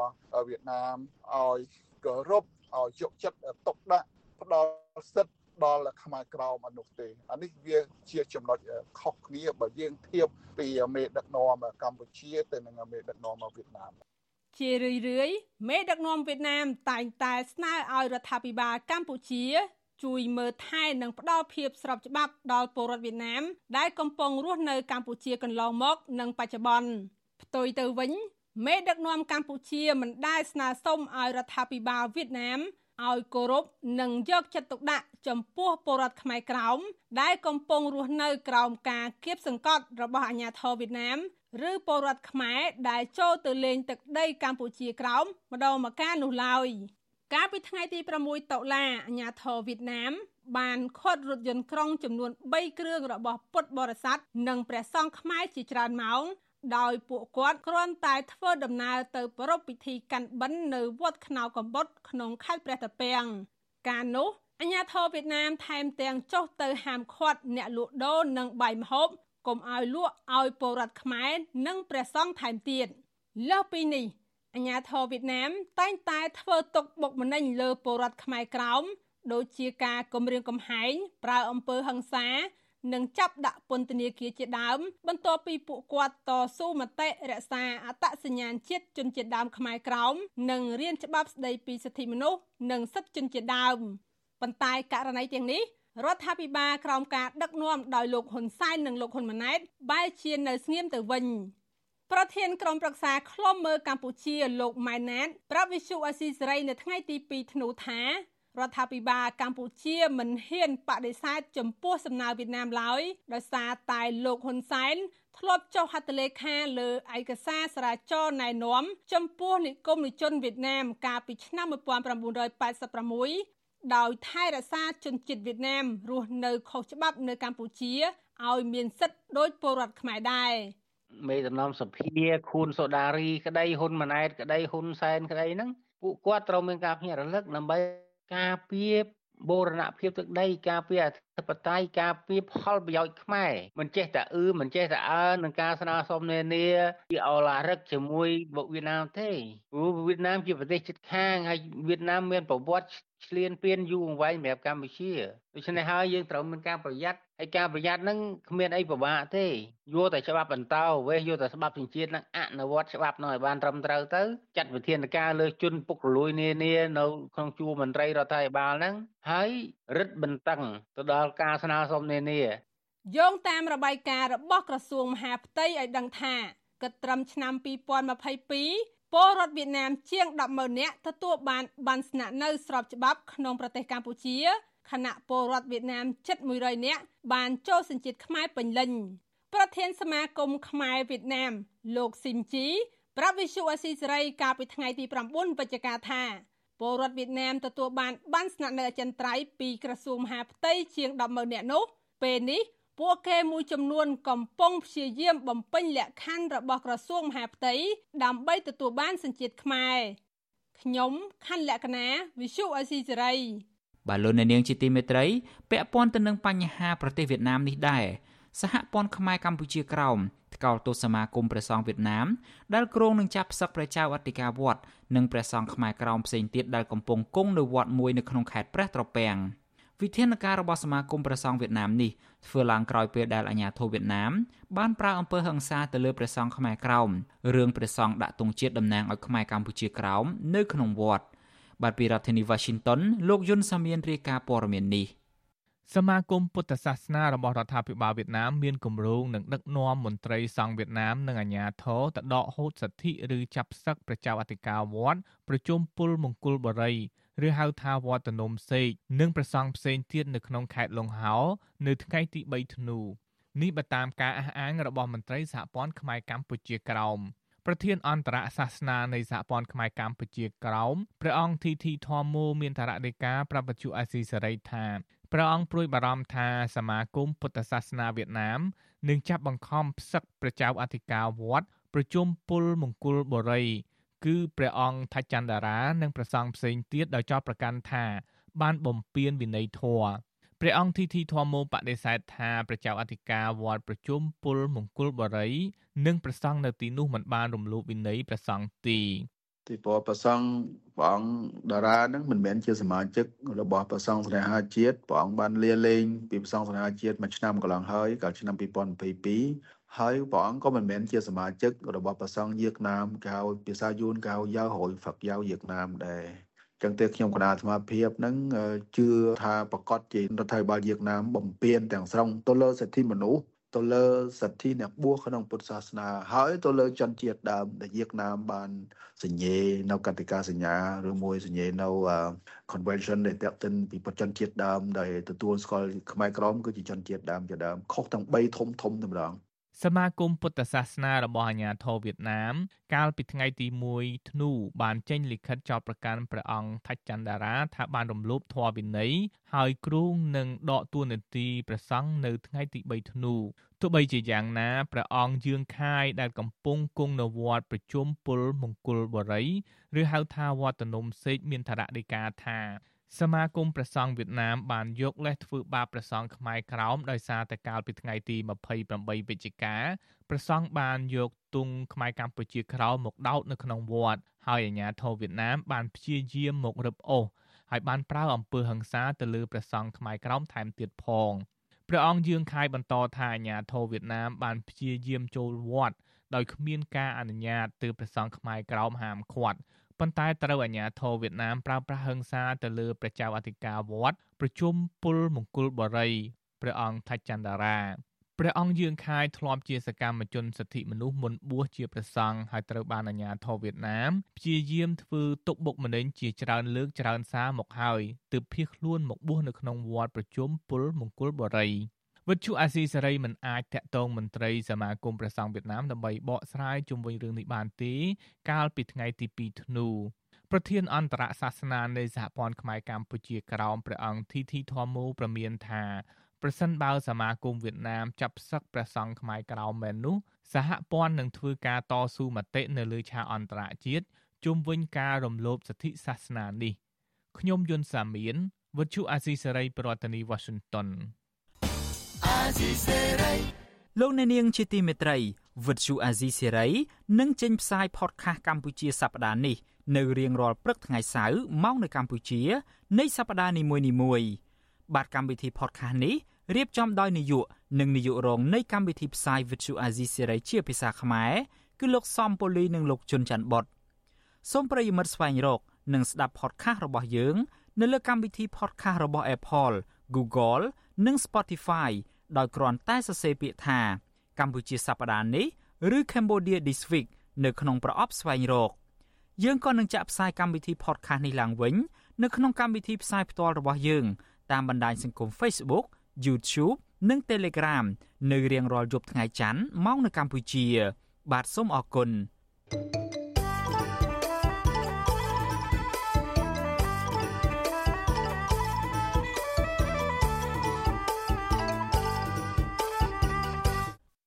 វៀតណាមឲ្យគោរពឲ្យយកចិត្តទុកដាក់ផ្ដល់សិទ្ធិដល់ខ្មែរក្រមអនុទេអានេះវាជាចំណុចខុសគ្នាបើយើងធៀបពីមេដឹកនាំកម្ពុជាទៅនឹងមេដឹកនាំវៀតណាមជារឿយរឿយមេដឹកនាំវៀតណាមតែងតែស្នើឲ្យរដ្ឋាភិបាលកម្ពុជា ជួយមើលថែនិងផ្ដល់ភាពស្របច្បាប់ដល់ពលរដ្ឋវៀតណាម ដែលកំពុងរស់នៅកម្ពុជាកន្លងមកនិងបច្ចុប្បន្នផ្ទុយទៅវិញមេដឹកនាំកម្ពុជាមិនដែលស្នើសុំឲ្យរដ្ឋាភិបាលវៀតណាមឲ្យគោរពនិងយកចិត្តទុកដាក់ចំពោះពលរដ្ឋខ្មែរក្រោមដែលកំពុងរស់នៅក្រោមការគៀបសង្កត់របស់អាជ្ញាធរវៀតណាមឬពលរដ្ឋខ្មែរដែលចូលទៅលេងទឹកដីកម្ពុជាក្រោមម្ដងម្កាលនោះឡើយ។ កាលពីថ្ងៃទី6តុលាអាជ្ញាធរវៀតណាម បានខាត់រថយន្តក្រុងចំនួន3គ្រឿងរបស់ពុទ្ធបរិស័ទនិងព្រះសង្ឃខ្មែរជាច្រើនម៉ោងដោយពួកគាត់គ្រាន់តែធ្វើដំណើរទៅប្រពៃពិធីកាន់បិណ្ឌនៅវត្តខ្នៅកំបុតក្នុងខេត្តព្រះតាពាំងការនោះអាជ្ញាធរវៀតណាមថែមទាំងចុះទៅហាមឃាត់អ្នកលក់ដូរនិងបាយម្ហូបកុំឲ្យលក់ឲ្យពលរដ្ឋខ្មែរនិងព្រះសង្ឃថែមទៀតលើសពីនេះ អាញាធរវៀតណាមតែងតែធ្វើទុកបុកម្នេញលើពលរដ្ឋខ្មែរក្រោមដូចជាការគំរាមកំហែងប្រើអំពើហិង្សានិងចាប់ដាក់ពន្ធនាគារជាដើម បន្ទាប់ពីពួកគាត់តស៊ូមតិរក្សាអត្តសញ្ញាណជាតិជនជាតិដើមខ្មែរក្រោមនិងរៀនច្បាប់ស្តីពីសិទ្ធិមនុស្សនិងសិទ្ធិជនជាតិដើមប៉ុន្តែករណីទាំងនេះរដ្ឋាភិបាលក្រោមការដឹកនាំដោយលោកហ៊ុនសែននិងលោកហ៊ុនម៉ាណែតបែរជានៅស្ងៀមទៅវិញ ប្រធានក្រុមប្រឹក្សាឃ្លាំមើលកម្ពុជាលោកម៉ែនណាតប្រាប់វិសុអស៊ីសេរីនៅថ្ងៃទី2ធ្នូថារដ្ឋាភិបាលកម្ពុជាមិនហ៊ានបដិសេធចំពោះសំណើវៀតណាមឡើយដោយសារតែលោកហ៊ុនសែនធ្លាប់ចុះហត្ថលេខាលើឯកសារសារាចរណែនាំចំពោះនិគមនិជនវៀតណាមកាលពីឆ្នាំ1986ដោយថែរក្សាជនជាតិវៀតណាមរស់នៅខុសច្បាប់នៅកម្ពុជាឲ្យមានសិទ្ធិដូចពលរដ្ឋខ្មែរដែរ មេតំណំសភាខួនសូដារីក្តីហ៊ុនម៉ាណែតក្តីហ៊ុនសែនក្តីហ្នឹងពួកគាត់ត្រូវមានការភ្ញាក់រលឹកដើម្បីការពារបូរណភាពទឹកដីការពារអធិ បតេយ្យការពារផលប្រយោជន៍ខ្មែរមិនចេះតែអឺមិនចេះតែអើនឹងការស្នើសុំនានាពីអូឡារឹកជាមួយវៀតណាមទេព្រោះវៀតណាមជាប្រទេសជិតខាងហើយវៀតណាមមានប្រវត្តិឆ្លៀនពៀនយូរអង្វែងសម្រាប់កម្ពុជាដូច្នេះហើយយើងត្រូវមានការប្រយ័ត្នហើយការប្រយ័ត្នហ្នឹងគ្មានអីពិបាកទេយកតែច្បាប់បន្តវេសយកតែច្បាប់ចិញ្ចៀនហ្នឹងអនុវត្តច្បាប់នោះឲ្យបានត្រឹមត្រូវទៅចាត់វិធានការលើជនពុករលួយនានានៅក្នុងជួរមន្ត្រីរដ្ឋាភិបាលហ្នឹងហើយរឹតបន្តឹងទៅដល់ការស្នើសុំនានាយោងតាមរបាយការណ៍របស់ក្រសួងមហាផ្ទៃឲ្យដឹងថាគិតត្រឹមឆ្នាំ2022ពលរដ្ឋវៀតណាមជាង100,000នាក់ទទួលបានបានស្នាក់នៅស្របច្បាប់ក្នុងប្រទេសកម្ពុជាខណៈពលរដ្ឋវៀតណាមជិត100នាក់បានចូលសញ្ជាតិខ្មែរពេញលេញប្រធានសមាគមខ្មែរវៀតណាមលោកស៊ីមជីប្រាប់វិសុអស៊ីសេរីកាលពីថ្ងៃទី9វិច្ឆិកាថា ពលរដ្ឋវៀតណាមទទួលបានបានស្នាក់នៅអចិន្ត្រៃយ៍ពីក្រសួងមហាផ្ទៃជាង100,000នាក់នោះពេលនេះពួកគេមួយចំនួនកំពុងព្យាយាមបំពេញលក្ខខណ្ឌរបស់ក្រសួងមហាផ្ទៃដើម្បីទទួលបានសញ្ជាតិខ្មែរខ្ញុំខណ្ឌលក្ខណាវិសុអេស៊ីសេរីបាទលោកអ្នកនាងជាទីមេត្រីពាក់ព័ន្ធទៅនឹងបញ្ហាប្រទេសវៀតណាមនេះដែរ សហព័ន្ធខ្មែរកម្ពុជាក្រោមថ្កោលទោសសមាគមព្រះសង្ឃវៀតណាមដែលគ្រងនឹងចាប់ផ្សឹកព្រះចៅអធិការវត្តនិងព្រះសង្ឃខ្មែរក្រោមផ្សេងទៀតដែលកំពុងគង់នៅវត្តមួយនៅក្នុងខេត្តព្រះត្រពាំង។វិធានការរបស់សមាគមព្រះសង្ឃវៀតណាមនេះធ្វើឡើងក្រោយពេលដែលអាញាធិបតេយ្យវៀតណាមបានប្រើអំពើហិង្សាទៅលើព្រះសង្ឃខ្មែរក្រោមរឿងព្រះសង្ឃដាក់ទង់ជាតិតំណាងឲ្យខ្មែរកម្ពុជាក្រោមនៅក្នុងវត្តបាទពីរដ្ឋធានី Washington លោកយុនសាមៀនរាយការណ៍ព័ត៌មាននេះ សមាគមពុទ្ធសាសនារបស់រដ្ឋាភិបាលវៀតណាមមានគម្រោងនឹងដឹកនាំមន្ត្រីសង្ឃវៀតណាមនិងអាជ្ញាធរទៅដកហូតសិទ្ធិឬចាប់ផ្សឹកព្រះចៅអធិការវត្តប្រជុំពុលមង្គលបរិយឬហៅថាវត្តនំសេកនិងប្រសង់ផ្សេងទៀតនៅក្នុងខេត្តលង្ហោនៅថ្ងៃទី3ធ្នូនេះបើតាមការអះអាងរបស់មន្ត្រីសហព័ន្ធខ្មែរកម្ពុជាក្រោមប្រធានអន្តរសាសនានៃសហព័ន្ធខ្មែរកម្ពុជាក្រោមព្រះអង្គធីធីធម្មោមានតារដីកាប្រពន្ធអាស៊ីសេរីថា ព្រះអង្គព្រួយបារម្ភថាសមាគមពុទ្ធសាសនាវៀតណាមនឹងចាប់បង្ខំផ្សឹកព្រះចៅអធិការវត្តប្រជុំពុលមង្គលបុរីគឺព្រះអង្គថច្ឆន្ទរានិងព្រះសង្ឃផ្សេងទៀតដោយចោទប្រកាន់ថា បានបំពានវិន័យធម៌ព្រះអង្គធីធីធម្មោបដិសេធថាព្រះចៅអធិការវត្តប្រជុំពលមង្គលបរិយនិងព្រះសង្ឃនៅទីនោះមិនបានរំលោភវិន័យព្រះសង្ឃទេ ទីព្រោះព្រះសង្ឃព្រះអង្គតារានឹងមិនមែនជាសមាជិករបស់ព្រះសង្ឃស្នេហាជាតិព្រះអង្គបានលាលែងពីព្រះសង្ឃស្នេហាជាតិមួយឆ្នាំកន្លងហើយកាលឆ្នាំ2022ហើយព្រះអង្គក៏មិនមែនជាសមាជិករបស់ប្រសង់យាកណាមគេហៅភាសាយួនគេហៅយ៉ាវរយហ្វាក់យ៉ាវយាកណាមដែរចឹងទេខ្ញុំគណៈអាត្មាភាពនឹងជឿថាប្រកាសជារដ្ឋាភិបាលវៀតណាមបំពេញទាំងស្រុងទៅលើសិទ្ធិមនុស្ស ទៅលើសិទ្ធិអ្នកបួសក្នុងពុទ្ធសាសនា ហើយទៅលើជនជាតិដើមដែលវៀតណាមបានសញ្ញេនៅកតិកាសញ្ញាឬមួយសញ្ញេនៅ convention ដែលតាក់ទិនពីប្រជនជាតិដើមដែលទទួលស្គាល់ខ្មែរក្រមគឺជាជនជាតិដើមជាដើមខុសទាំង3ធំធំតែម្ដងសមាគមពុទ្ធសាសនារបស់អាជ្ញាធរវៀតណាម កាលពីថ្ងៃទី1ធ្នូបានចេញលិខិតចោទប្រកាន់ព្រះអង្គថច្ឆន្ទរាថាបានរំលោភធម៌វិន័យហើយគ្រោងនឹងដកទួនាទីព្រះសង្ឃនៅថ្ងៃទី3ធ្នូទោះ បីជាយ៉ាងណាព្រះអង្គយឿងខាយដែលកំពុងគង់នៅវត្តប្រជុំពលមង្គលបរិយឬហៅថាវត្តនំសេកមានធរណីកាថាសមាគមព្រះសង្ឃវៀតណាមបានយកលេសធ្វើបាបព្រះសង្ឃខ្មែរក្រោមដោយសារតែកាលពីថ្ងៃទី28វិច្ឆិកាព្រះសង្ឃបានយកទង់ខ្មែរកម្ពុជាក្រោមមកដោតនៅក្នុងវត្តហើយអាជ្ញាធរវៀតណាមបានព្យាយាមមករឹបអូសហើយបានប្រើអំពើហិង្សាទៅលើព្រះសង្ឃខ្មែរក្រោមថែមទៀតផង ព្រះអង្គយាងខាយបន្តថាអាជ្ញាធរវៀតណាមបានព្យាយាមចូលវត្តដោយគ្មានការអនុញ្ញាត từ ព្រះសង្ឃខ្មែរក្រោមហាមឃាត់ប៉ុន្តែត្រូវអាជ្ញាធរវៀតណាមប្រើប្រាស់ហិង្សាទៅលើព្រះចៅអធិការវត្តប្រជុំពលមង្គលបរិយព្រះអង្គថច្ឆន្ទរា ព្រះអង្គយឿងខាយធ្លាប់ជាសកម្មជនសិទ្ធិមនុស្សមុនបួសជាព្រះសង្ឃហើយត្រូវបានអាជ្ញាធរវៀតណាមព្យាយាមធ្វើទុកបុកម្នេញជាច្រើនលើកច្រើនសារមកហើយទើបភៀសខ្លួនមកបួសនៅក្នុងវត្តប្រជុំពលមង្គលបរិយវិទ្យុអាស៊ីសេរីមិនអាចតាក់ទងមន្ត្រីសមាគមព្រះសង្ឃវៀតណាមដើម្បីបកស្រាយជុំវិញរឿងនេះបានទេកាលពីថ្ងៃទី2ធ្នូប្រធានអន្តរសាសនានៃសហព័ន្ធខ្មែរកម្ពុជាក្រោមព្រះអង្គធីធីធម្មោប្រមានថា ប្រសិនបើសមាគមវៀតណាមចាប់ផ្សឹកព្រះសង្ឃខ្មែរក្រោមមែននោះសហព័ន្ធនឹងធ្វើការតស៊ូមតិនៅលើឆាកអន្តរជាតិជុំវិញការរំលោភសិទ្ធិសាសនានេះខ្ញុំយុនសាមៀនវិទ្យុអាស៊ីសេរីប្រធានាធិបតី Washington អាស៊ីសេរីលោកអ្នកនាងជាទីមេត្រីវិទ្យុអាស៊ីសេរីនឹងចេញផ្សាយ podcast កម្ពុជាសប្តាហ៍នេះនៅរៀងរាល់ព្រឹកថ្ងៃសៅរ៍ម៉ោងនៅកម្ពុជា នៃសប្តាហ៍នីមួយៗបាទកម្មវិធី podcast នេះ រៀបចំដោយនាយកនិងនាយករងនៃកម្មវិធីផ្សាយ Vithu Azizi Serai ជាភាសាខ្មែរគឺលោកសំពូលីនិងលោកជុនច័ន្ទបុតសូមប្រិយមិត្តស្វែងរក និងស្ដាប់ podcast របស់យើង នៅលើកម្មវិធី podcast របស់ Apple, Google និង Spotify ដោយគ្រាន់តែសរសេរពាក្យថា កម្ពុជាសប្តាហ៍នេះឬ Cambodia This Week នៅក្នុងប្រអប់ស្វែងរក យើងក៏នឹងចាក់ផ្សាយកម្មវិធី podcast នេះឡើងវិញ នៅក្នុងកម្មវិធីផ្សាយផ្ទាល់របស់យើងតាមបណ្ដាញសង្គម Facebook YouTube និង Telegram នៅរៀងរាល់យប់ថ្ងៃច័ន្ទម៉ោងនៅកម្ពុជា បាទសូមអរគុណ thank you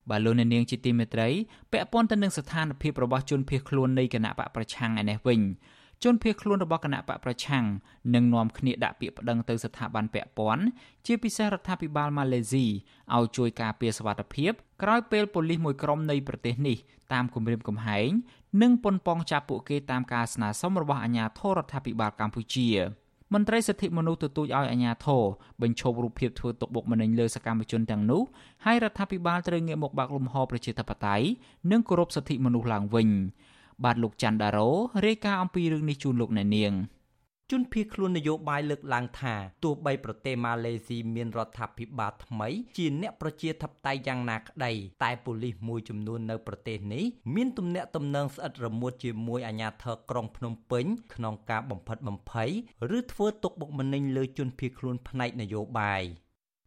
បាទលោកអ្នកនាងជាទីមេត្រីពាក់ព័ន្ធទៅនឹងស្ថានភាពរបស់ជនភៀសខ្លួននៃគណៈបកប្រឆាំងឯនេះវិញ ជនភៀសខ្លួនរបស់គណៈបកប្រឆាំងនឹងនាំគ្នាដាក់ពាក្យប្តឹងទៅស្ថាប័នពាក់ព័ន្ធជាពិសេសរដ្ឋាភិបាលម៉ាឡេស៊ីឲ្យជួយការពារសវត្ថិភាពក្រោយពេលប៉ូលីសមួយក្រុមនៃប្រទេសនេះតាមគម្រាមកំហែងនិងប៉ុនប៉ងចាប់ពួកគេតាមការស្នើសុំរបស់អាជ្ញាធររដ្ឋាភិបាលកម្ពុជាមន្ត្រីសិទ្ធិមនុស្សទទូចឲ្យអាជ្ញាធរបញ្ឈប់រូបភាពធ្វើទុកបុកម្នេញលើសកម្មជនទាំងនោះហើយរដ្ឋាភិបាលត្រូវងាកមកបើកលំហប្រជាធិបតេយ្យនិងគោរពសិទ្ធិមនុស្សឡើងវិញ បាទលោកច័ន្ទដារ៉ូរាយការណ៍អំពីរឿងនេះជូនលោកអ្នកនាង។ជនភៀសខ្លួននយោបាយលើកឡើងថាទោះបីប្រទេសម៉ាឡេស៊ីមានរដ្ឋាភិបាលថ្មី ជាអ្នកប្រជាធិបតេយ្យយ៉ាងណាក្តីតែប៉ូលីសមួយចំនួននៅប្រទេសនេះមានទំនាក់ទំនងស្អិតរមួតជាមួយអាជ្ញាធរក្រុងភ្នំពេញក្នុងការបំផិតបំភ័យឬធ្វើទុកបុកម្នេញលើជនភៀសខ្លួនផ្នែកនយោបាយ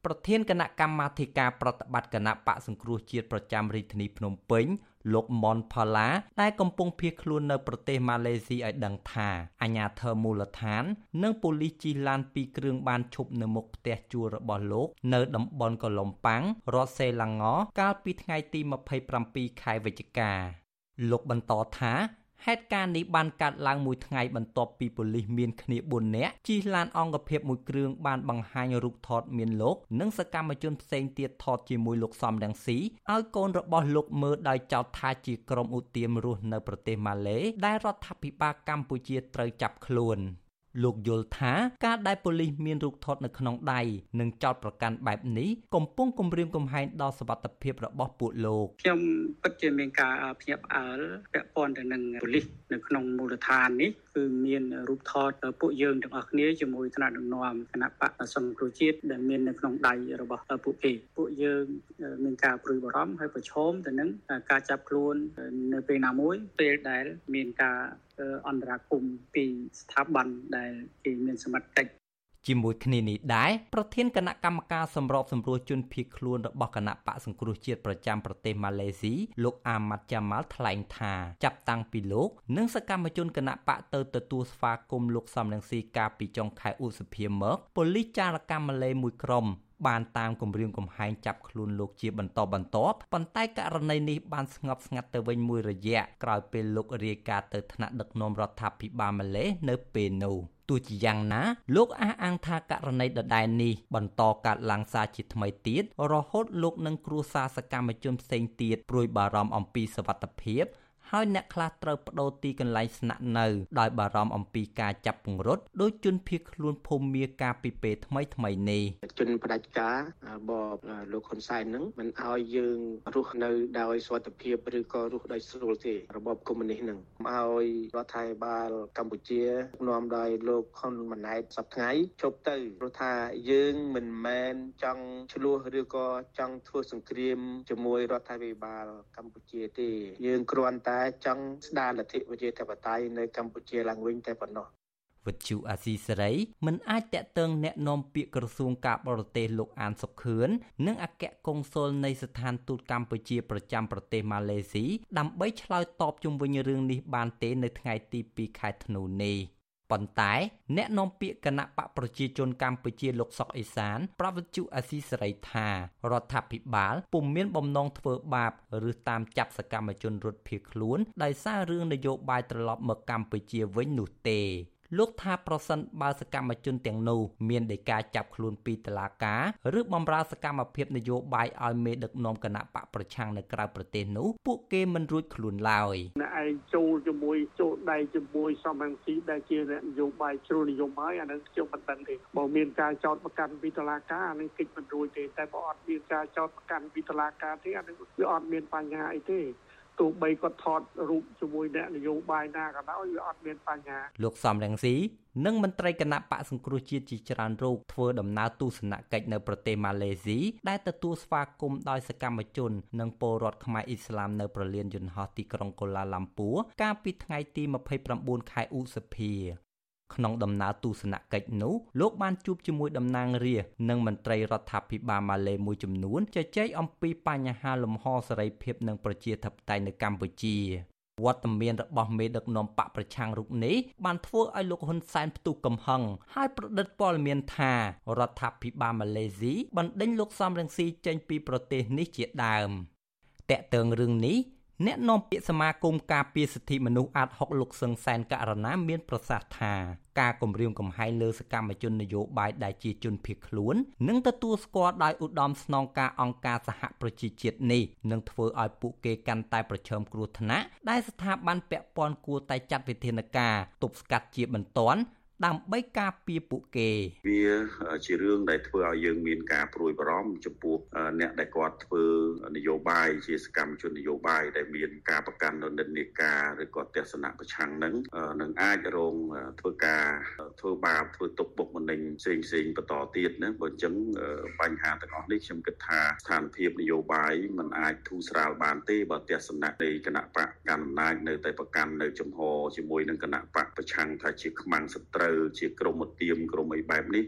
ប្រធានគណៈកម្មាធិការប្រតិបត្តិគណៈបកសង្គ្រោះជាតិប្រចាំរាជធានីភ្នំពេញ លោកមុនផល្លាដែលកំពុងភៀសខ្លួននៅប្រទេសម៉ាឡេស៊ីឲ្យដឹងថាអាញាធរមូលដ្ឋាន និងប៉ូលីសជិះឡានពីរគ្រឿងបានឈប់នៅមុខផ្ទះជួលរបស់លោក នៅតំបន់កូឡុំប៉ាំងរដ្ឋសេឡាងកាលពីថ្ងៃទី27ខែវិច្ឆិកាលោកបន្តថា ហេតុការណ៍នេះបានកើតឡើងមួយថ្ងៃបន្ទាប់ពីប៉ូលីសមានគ្នា4នាក់ជិះឡានអង្គភាពមួយគ្រឿងបានបង្ហាញរូបថតមានលោកនិងសកម្មជនផ្សេងទៀតថតជាមួយលោកសំរងស៊ីឲ្យកូនរបស់លោកមើលដោយចោទថាជាក្រុមឧទាមរស់នៅប្រទេសម៉ាឡេដែលរដ្ឋាភិបាលកម្ពុជាត្រូវចាប់ខ្លួន។ លោកយល់ថាការដែលប៉ូលីសមានរូបថតនៅក្នុងដៃនិងចោតប្រកាន់បែបនេះកំពុងគំរាមកំហែងដល់សុវត្ថិភាពរបស់ពួកលោកខ្ញុំពិតជាមានការភ្ញាក់ផ្អើលពាក់ព័ន្ធទៅនឹងប៉ូលីសនៅក្នុងមូលដ្ឋាននេះគឺមានរូបថតពួកយើងទាំងអស់គ្នាជាមួយថ្នាក់ដឹកនាំគណៈបកសង្គ្រោះជាតិដែលមាននៅក្នុងដៃរបស់ពួកគេពួកយើងមានការព្រួយបារម្ភហើយប្រឈមទៅនឹងការចាប់ខ្លួននៅពេលណាមួយពេលដែលមានការអន្តរាគមពីស្ថាប័នដែលគេមានសមត្ថកិច្ច ជាមួយគ្នានេះដែរប្រធានគណៈកម្មការសម្របសម្រួលជនភៀសខ្លួនរបស់គណៈបកសង្គ្រោះជាតិប្រចាំប្រទេសម៉ាឡេស៊ីលោកអាម៉ាត់យ៉ាម៉ាល់ថ្លែងថាចាប់តាំងពីលោកនិងសកម្មជនគណៈបកទៅទទួលស្វាគមន៍លោកសំរងស៊ីកាលពីចុងខែឧសភាមកប៉ូលីសចារកម្មម៉ាឡេមួយក្រុមបានតាមគម្រាមកំហែងចាប់ខ្លួនលោកជាបន្តបន្ទាប់ប៉ុន្តែករណីនេះបានស្ងប់ស្ងាត់ទៅវិញមួយរយៈក្រោយពេលលោករាយការណ៍ទៅថ្នាក់ដឹកនាំរដ្ឋាភិបាលម៉ាឡេនៅពេលនោះ ទោះជាយ៉ាងណាលោកអះអាងថាករណីដដែលនេះបន្តកើតឡើងសារជាថ្មីទៀតរហូតលោកនិងគ្រួសារសកម្មជនផ្សេងទៀតព្រួយបារម្ភអំពីសវត្ថិភាព ហើយអ្នកខ្លះត្រូវបដូរទីកន្លែងស្នាក់នៅដោយបារម្ភអំពីការចាប់ពង្រត់ដោយជនភៀសខ្លួនភូមិមាការពីពេលថ្មីថ្មីនេះជនផ្ដាច់ការបបលោកហ៊ុនសែននឹងមិនឲ្យយើងរស់នៅដោយសុខភាពឬក៏រស់ដោយស្រួលទេរបបកុម្មុយនីសនឹងឲ្យរដ្ឋាភិបាលកម្ពុជានាំដោយលោកហ៊ុនម៉ាណែតសប្តាហ៍ជប់ទៅព្រោះថាយើងមិនមែនចង់ឆ្លោះឬក៏ចង់ធ្វើសង្គ្រាមជាមួយរដ្ឋាភិបាលកម្ពុជាទេ យើងគ្រាន់តែចង់ស្ដារលទ្ធិប្រជាធិបតេយ្យនៅកម្ពុជាឡើងវិញតែប៉ុណ្ណោះវិទ្យុអាស៊ីសេរីមិនអាចតាក់ទងแนะនាំពាក្យក្រសួងការបរទេសលោកអានសុខឿននិងអគ្គកុងស៊ុលនៃស្ថានទូតកម្ពុជាប្រចាំប្រទេសម៉ាឡេស៊ីដើម្បីឆ្លើយតបជុំវិញរឿងនេះបានទេនៅថ្ងៃទី2ខែធ្នូនេះ ប៉ុន្តែអ្នកនាំពាក្យគណៈបកប្រជាជនកម្ពុជាលោកសុកអេសាន ប្រវត្តិជអសីសេរីថារដ្ឋាភិបាលពុំមានបំណងធ្វើបាបឬតាមចាប់សកម្មជនរត់ភៀសខ្លួនដោយសាររឿងនយោបាយត្រឡប់មកកម្ពុជាវិញនោះទេ លោកថាប្រសិនបើសកម្មជនទាំងនោះមានដីកាចាប់ខ្លួនពីតុលាការឬបម្រើសកម្មភាពនយោបាយឲ្យមេដឹកនាំគណៈបកប្រឆាំងនៅក្រៅប្រទេសនោះពួកគេមិនរួចខ្លួនឡើយអ្នកឯងចូលជាមួយចូលដៃជាមួយសំរងស៊ីដែលជានយោបាយជ្រុលនិយមហើយអានឹងខ្ញុំមិនដឹងទេបើមានការចោទប្រកាន់ពីតុលាការអានឹងកិច្ចមិនរួចទេតែបើអត់មានការចោទប្រកាន់ពីតុលាការទេអានឹងវាអត់មានបញ្ហាអីទេ ទោះបីគាត់ថតរូបជាមួយអ្នកនយោបាយណាក៏ដោយវាអត់មានបញ្ហាលោកសំរងស៊ីនិងមន្ត្រីគណៈបកសង្គ្រោះជាតិជាច្រើនរូបធ្វើដំណើរទស្សនកិច្ចនៅប្រទេសម៉ាឡេស៊ីដែលទទួលស្វាគមន៍ដោយសកម្មជន និងពលរដ្ឋខ្មែរអ៊ីស្លាមនៅប្រលានយន្តហោះទីក្រុងកូឡាឡាំពួរកាលពីថ្ងៃទី29ខែឧសភា ក្នុងដំណើរទស្សនកិច្ចនោះលោកបានជួបជាមួយតំណាងរាស្ត្រនិងមន្ត្រីរដ្ឋាភិបាលម៉ាឡេមួយចំនួនជជែកអំពីបញ្ហាលំហសេរីភាពនិងប្រជាធិបតេយ្យនៅកម្ពុជាវត្តមានរបស់មេដឹកនាំបកប្រឆាំងរូបនេះបានធ្វើឲ្យលោកហ៊ុនសែនផ្ទុះកំហឹងហើយប្រឌិតព័ត៌មានថារដ្ឋាភិបាលម៉ាឡេស៊ីបណ្ដេញលោកសំរងស៊ីចេញពីប្រទេសនេះជាដើមតកតើងរឿងនេះអ្នកនាំពាក្យសមាគមការពារសិទ្ធិមនុស្សអាត6លោកសឹងសែនករណាមានប្រសាសន៍ថា ការគម្រាមកំហែងលើសកម្មជននយោបាយដែលជាជនភៀសខ្លួននិងទទួលស្គាល់ដោយឧត្តមស្នងការអង្គការសហប្រជាជាតិនេះនឹងធ្វើឲ្យពួកគេកាន់តែប្រឈមគ្រោះថ្នាក់ដែលស្ថាប័នពាក់ព័ន្ធគួរតែចាត់វិធានការទប់ស្កាត់ជាបន្ទាន់ ដើម្បីការពារពួកគេវាជារឿងដែលធ្វើឲ្យយើងមានការព្រួយបារម្ភចំពោះអ្នកដែលគាត់ធ្វើនយោបាយជាសកម្មជននយោបាយដែលមានការប្រកាន់នៅនិន្នាការឬក៏ទស្សនៈប្រឆាំងនឹងនឹងអាចរងធ្វើការធ្វើបាបធ្វើទុកបុកម្នេញផ្សេងផ្សេងបន្តទៀតណាបើអញ្ចឹងបញ្ហាទាំងអស់នេះខ្ញុំគិតថាស្ថានភាពនយោបាយมันអាចធូរស្រាលបានទេបើទស្សនៈនៃគណៈបកកណ្ដាលអំណាចនៅតែប្រកាន់នៅចំហជាមួយនឹងគណៈបកប្រឆាំងថាជាខ្មាំងសត្រូវជាក្រុមឧទាមក្រុមអីបែបនេះ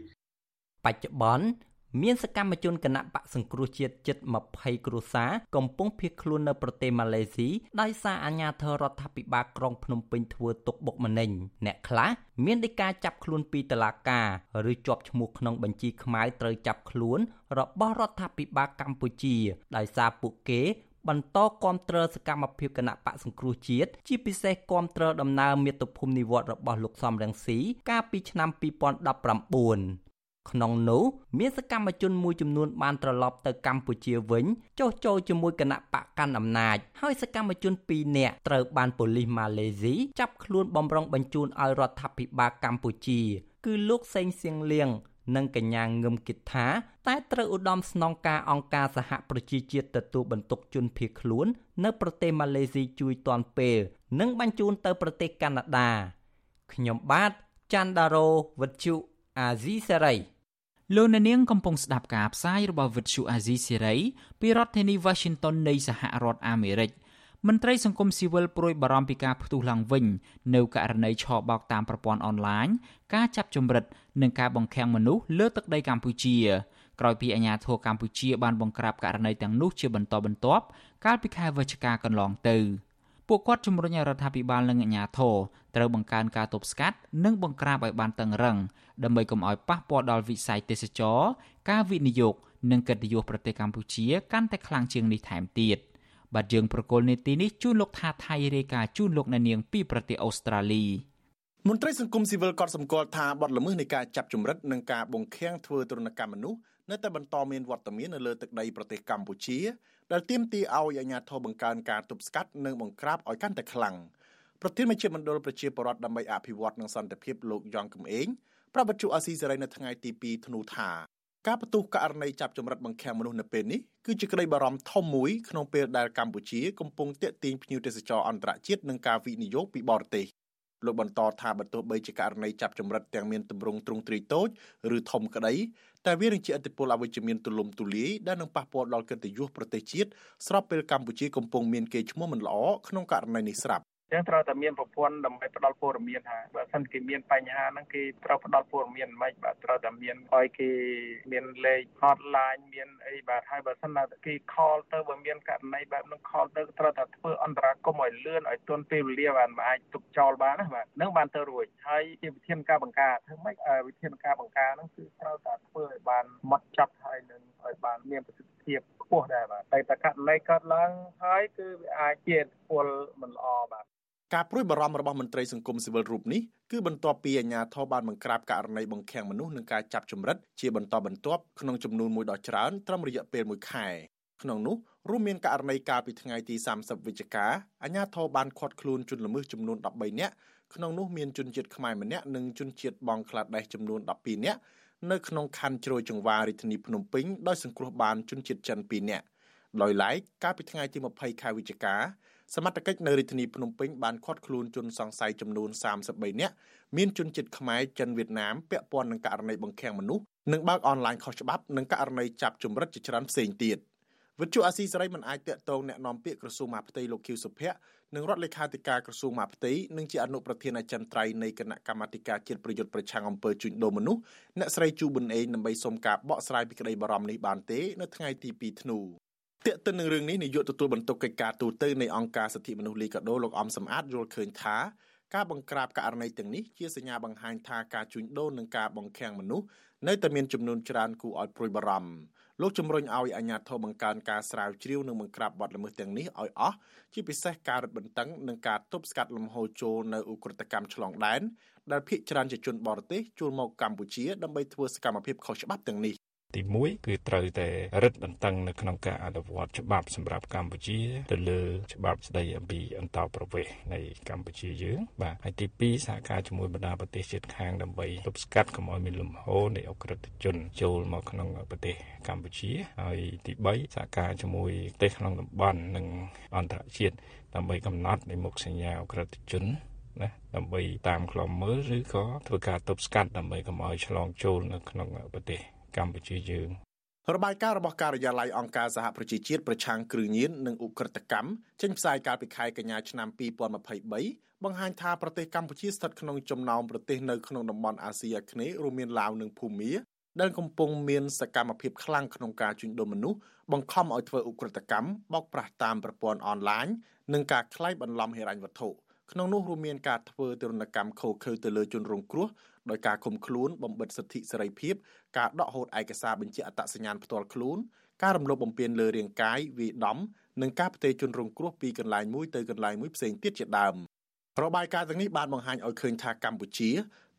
បច្ចុប្បន្នមានសកម្មជនគណៈបកសង្គ្រោះជាតិជិត20គ្រួសារកំពុងភៀសខ្លួននៅប្រទេសម៉ាឡេស៊ីដោយសារអាជ្ញាធររដ្ឋាភិបាលក្រុងភ្នំពេញធ្វើទុកបុកម្នេញអ្នកខ្លះមានដីកាចាប់ខ្លួនពីតុលាការឬជាប់ឈ្មោះក្នុងបញ្ជីខ្មៅត្រូវចាប់ខ្លួនរបស់រដ្ឋាភិបាលកម្ពុជាដោយសារពួកគេ បន្តគាំទ្រសកម្មភាពគណៈបកសង្គ្រោះជាតិជាពិសេសគាំទ្រដំណើរមាតុភូមិនិវត្តរបស់លោកសំរងស៊ីកាលពីឆ្នាំ2019ក្នុងនោះមានសកម្មជនមួយចំនួនបានត្រឡប់ទៅកម្ពុជាវិញចុះចូលជាមួយគណៈបកកាន់អំណាចហើយសកម្មជន2នាក់ត្រូវបានប៉ូលីសម៉ាឡេស៊ីចាប់ខ្លួនបំរុងបញ្ជូនឲ្យរដ្ឋាភិបាលកម្ពុជា គឺលោកសេងសៀងលៀង និងកញ្ញាងងឹមគិតថាតែត្រូវឧត្តមស្នងការអង្គការសហប្រជាជាតិទទួលបន្ទុកជនភៀសខ្លួន នៅប្រទេសម៉ាឡេស៊ីជួយទាន់ពេល និងបញ្ជូនទៅប្រទេសកាណាដាខ្ញុំបាទច័ន្ទដារោវិទ្យុអាស៊ីសេរីលោកអ្នកនាងកំពុងស្ដាប់ការផ្សាយរបស់វិទ្យុអាស៊ីសេរីពីរដ្ឋធានី Washington នៃសហរដ្ឋអាមេរិក មន្ត្រីសង្គមស៊ីវិលព្រួយបារម្ភពីការផ្ទុះឡើងវិញនៅករណីឆបោកតាមប្រព័ន្ធអនឡាញការចាប់ចម្រិតនិងការបង្ខាំងមនុស្សលើទឹកដីកម្ពុជាក្រោយពីអាជ្ញាធរកម្ពុជាបានបង្ក្រាបករណីទាំងនោះជាបន្តបន្ទាប់កាលពីខែវិច្ឆិកាកន្លងទៅពួកគាត់ជំរុញឲ្យរដ្ឋាភិបាលនិងអាជ្ញាធរត្រូវបង្កើនការទប់ស្កាត់និងបង្ក្រាបឲ្យបានតឹងរឹងដើម្បីកុំឲ្យប៉ះពាល់ដល់វិស័យទេសចរការវិនិយោគនិងកិត្តិយសប្រទេសកម្ពុជាកាន់តែខ្លាំងជាងនេះថែមទៀត។ បាទយើងប្រកុលនេតិនេះជូនលោកថាថៃរាយការណ៍ជូនលោកអ្នកនាងពីប្រទេសអូស្ត្រាលីមន្ត្រីសង្គមស៊ីវិលក៏សម្គាល់ថាបទល្មើសនៃការចាប់ចម្រិតនិងការបង្ខាំងធ្វើទរណកម្មមនុស្សនៅតែបន្តមានវត្តមាននៅលើទឹកដីប្រទេសកម្ពុជាដែលទាមទារឲ្យអាជ្ញាធរបង្កើនការទប់ស្កាត់និងបង្ក្រាបឲ្យកាន់តែខ្លាំងប្រធានមជ្ឈមណ្ឌលប្រជាពលរដ្ឋដើម្បីអភិវឌ្ឍនិងសន្តិភាពលោកយ៉ងកំឯងប្រាប់បទជអាស៊ីសេរីនៅថ្ងៃទី2ធ្នូថា ការបន្ទុះករណីចាប់ចម្រិតបង្ខាំងមនុស្សនៅពេលនេះគឺជាក្តីបារម្ភធំមួយក្នុងពេលដែលកម្ពុជាកំពុងទាក់ទាញភ្ញៀវទេសចរអន្តរជាតិនិងការវិនិយោគពីបរទេសលោកបន្តថាបើទោះបីជាករណីចាប់ចម្រិតទាំងមានទម្រង់ទ្រង់ទ្រាយតូចឬធំក្តីតែវានឹងជាឥទ្ធិពលអវិជ្ជមានទូលំទូលាយដែលនឹងប៉ះពាល់ដល់កិត្តិយសប្រទេសជាតិស្របពេលកម្ពុជាកំពុងមានកេរ្តិ៍ឈ្មោះមិនល្អក្នុងករណីនេះស្រាប់ ចឹងត្រូវតែមានប្រព័ន្ធដើម្បីផ្ដល់ព័ត៌មានថាបើសិនគេមានបញ្ហាហ្នឹងគេត្រូវផ្ដល់ព័ត៌មានមិនបាទត្រូវតែមានឲ្យគេមានលេខ hotline មានអីបាទហើយបើសិនណាគេ call ទៅបើមានករណីបែបហ្នឹង call ទៅត្រូវតែធ្វើអន្តរាគមន៍ឲ្យលឿនឲ្យទាន់ពេលវេលាបាទមិនអាចទុកចោលបានណាបាទនឹងបានទៅរួចហើយជាវិធានការបង្ការធ្វើម៉េចវិធានការបង្ការហ្នឹងគឺត្រូវតែធ្វើឲ្យបានម៉ត់ចាប់ហើយនឹងឲ្យបានមានប្រសិទ្ធភាពខ្ពស់ដែរបាទតែតករណីកើតឡើងហើយគឺវាអាចជាពលមិនល្អបាទ ការព្រួយបារម្ភរបស់មន្ត្រីសង្គមស៊ីវិលរូបនេះគឺបន្ទាប់ពីអាជ្ញាធរបានបង្ក្រាបករណីបង្ខាំងមនុស្សនិងការចាប់ជំរិតជាបន្តបន្ទាប់ក្នុងចំនួនមួយដ៏ច្រើនត្រឹមរយៈពេល1ខែក្នុងនោះរួមមានករណីកាលពីថ្ងៃទី30វិច្ឆិកាអាជ្ញាធរបានឃាត់ខ្លួនជនល្មើសចំនួន13នាក់ក្នុងនោះមានជនជាតិខ្មែរម្នាក់និងជនជាតិបង់ក្លាដេសចំនួន12នាក់នៅក្នុងខណ្ឌជ្រោយចង្វាររាជធានីភ្នំពេញដោយសង្គ្រោះបានជនជាតិចិន2នាក់ដោយឡែកកាលពីថ្ងៃទី20ខែវិច្ឆិកា សមត្ថកិច្ចនៅរាជធានីភ្នំពេញបានឃាត់ខ្លួនជនសង្ស័យចំនួន33នាក់មានជនជាតិខ្មែរចិនវៀតណាមពាក់ព័ន្ធនឹងករណីបង្ខាំងមនុស្សនិងបើកអនឡាញខុសច្បាប់និងករណីចាប់ជំរិតជាច្រើនផ្សេងទៀតវិទ្យុអាស៊ីសេរីមិនអាចតាក់ទងแนะនាំពាក្យក្រសួងមហាផ្ទៃលោកខៀវសុភ័ក្រនិងរដ្ឋលេខាធិការក្រសួងមហាផ្ទៃនិងជាអនុប្រធានអចិន្ត្រៃយ៍នៃគណៈកម្មាធិការជាតិប្រយុទ្ធប្រឆាំងអំពើជួញដូរមនុស្សអ្នកស្រីជូប៊ុនអេងដើម្បីសុំការបកស្រាយពីក្តីបារម្ភនេះបានទេនៅថ្ងៃទី2ធ្នូ ទាក់ទិននឹងរឿងនេះនាយកទទួលបន្ទុកកិច្ចការទូតនៃអង្គការសិទ្ធិមនុស្សលីកាដូលោកអំសំអាតយល់ឃើញថាការបង្ក្រាបករណីទាំងនេះជាសញ្ញាបង្ហាញថាការជួញដូរនិងការបង្ខាំងមនុស្សនៅតែមានចំនួនច្រើនគួរឲ្យព្រួយបារម្ភលោកជំរុញឲ្យអាជ្ញាធរបង្កើនការស្រាវជ្រាវនិងបង្ក្រាបបទល្មើសទាំងនេះឲ្យអស់ជាពិសេសការរឹតបន្តឹងនិងការទប់ស្កាត់លំហូរចូលនៅឧក្រិដ្ឋកម្មឆ្លងដែនដែលភ្នាក់ច្រើនជាជនបរទេសជួលមកកម្ពុជាដើម្បីធ្វើសកម្មភាពខុសច្បាប់ទាំងនេះ ទី1គឺត្រូវតែរឹតបន្តឹងនៅក្នុងការអនុវត្តច្បាប់សម្រាប់កម្ពុជាទៅលើច្បាប់ស្តីអំពីអន្តរប្រវេសន៍នៃកម្ពុជាយើងបាទហើយទី2សហការជាមួយបណ្ដាប្រទេសជិតខាងដើម្បីទប់ស្កាត់កុំឲ្យមានលំហូរនៃអក្រិតជនចូលមកក្នុងប្រទេសកម្ពុជាហើយទី3សហការជាមួយប្រទេសក្នុងតំបន់និងអន្តរជាតិដើម្បីកំណត់នៃមុខសញ្ញាអក្រិតជនណាដើម្បីតាមខ្លំមើលឬក៏ធ្វើការទប់ស្កាត់ដើម្បីកុំឲ្យឆ្លងចូលនៅក្នុងប្រទេស កម្ពុជាយើងរបាយការណ៍របស់ការិយាល័យអង្គការសហប្រជាជាតិប្រឆាំងគ្រឿងញៀននិងឧក្រិដ្ឋកម្មចេញផ្សាយកាលពីខែកញ្ញាឆ្នាំ2023បង្ហាញថាប្រទេសកម្ពុជាស្ថិតក្នុងចំណោមប្រទេសនៅក្នុងតំបន់អាស៊ីអាគ្នេយ៍រួមមានឡាវនិងភូមាដែលកំពុងមានសកម្មភាពខ្លាំងក្នុងការជួញដូរមនុស្សបង្ខំឲ្យធ្វើឧក្រិដ្ឋកម្មបោកប្រាស់តាមប្រព័ន្ធអនឡាញនិងការក្លែងបន្លំហិរញ្ញវត្ថុក្នុងនោះរួមមានការធ្វើទរណកម្មខុសខើទៅលើជនរងគ្រោះ ដោយការឃុំខ្លួនបំបិទសិទ្ធិសេរីភាពការដកហូតឯកសារបញ្ជាក់អត្តសញ្ញាណផ្ទាល់ខ្លួនការរំលោភបំពានលើរាងកាយវាយដំនិងការផ្ទេរជនរងគ្រោះពីកន្លែងមួយទៅកន្លែងមួយផ្សេងទៀតជាដើមរបាយការណ៍ទាំងនេះបានបង្ហាញឲ្យឃើញថាកម្ពុជា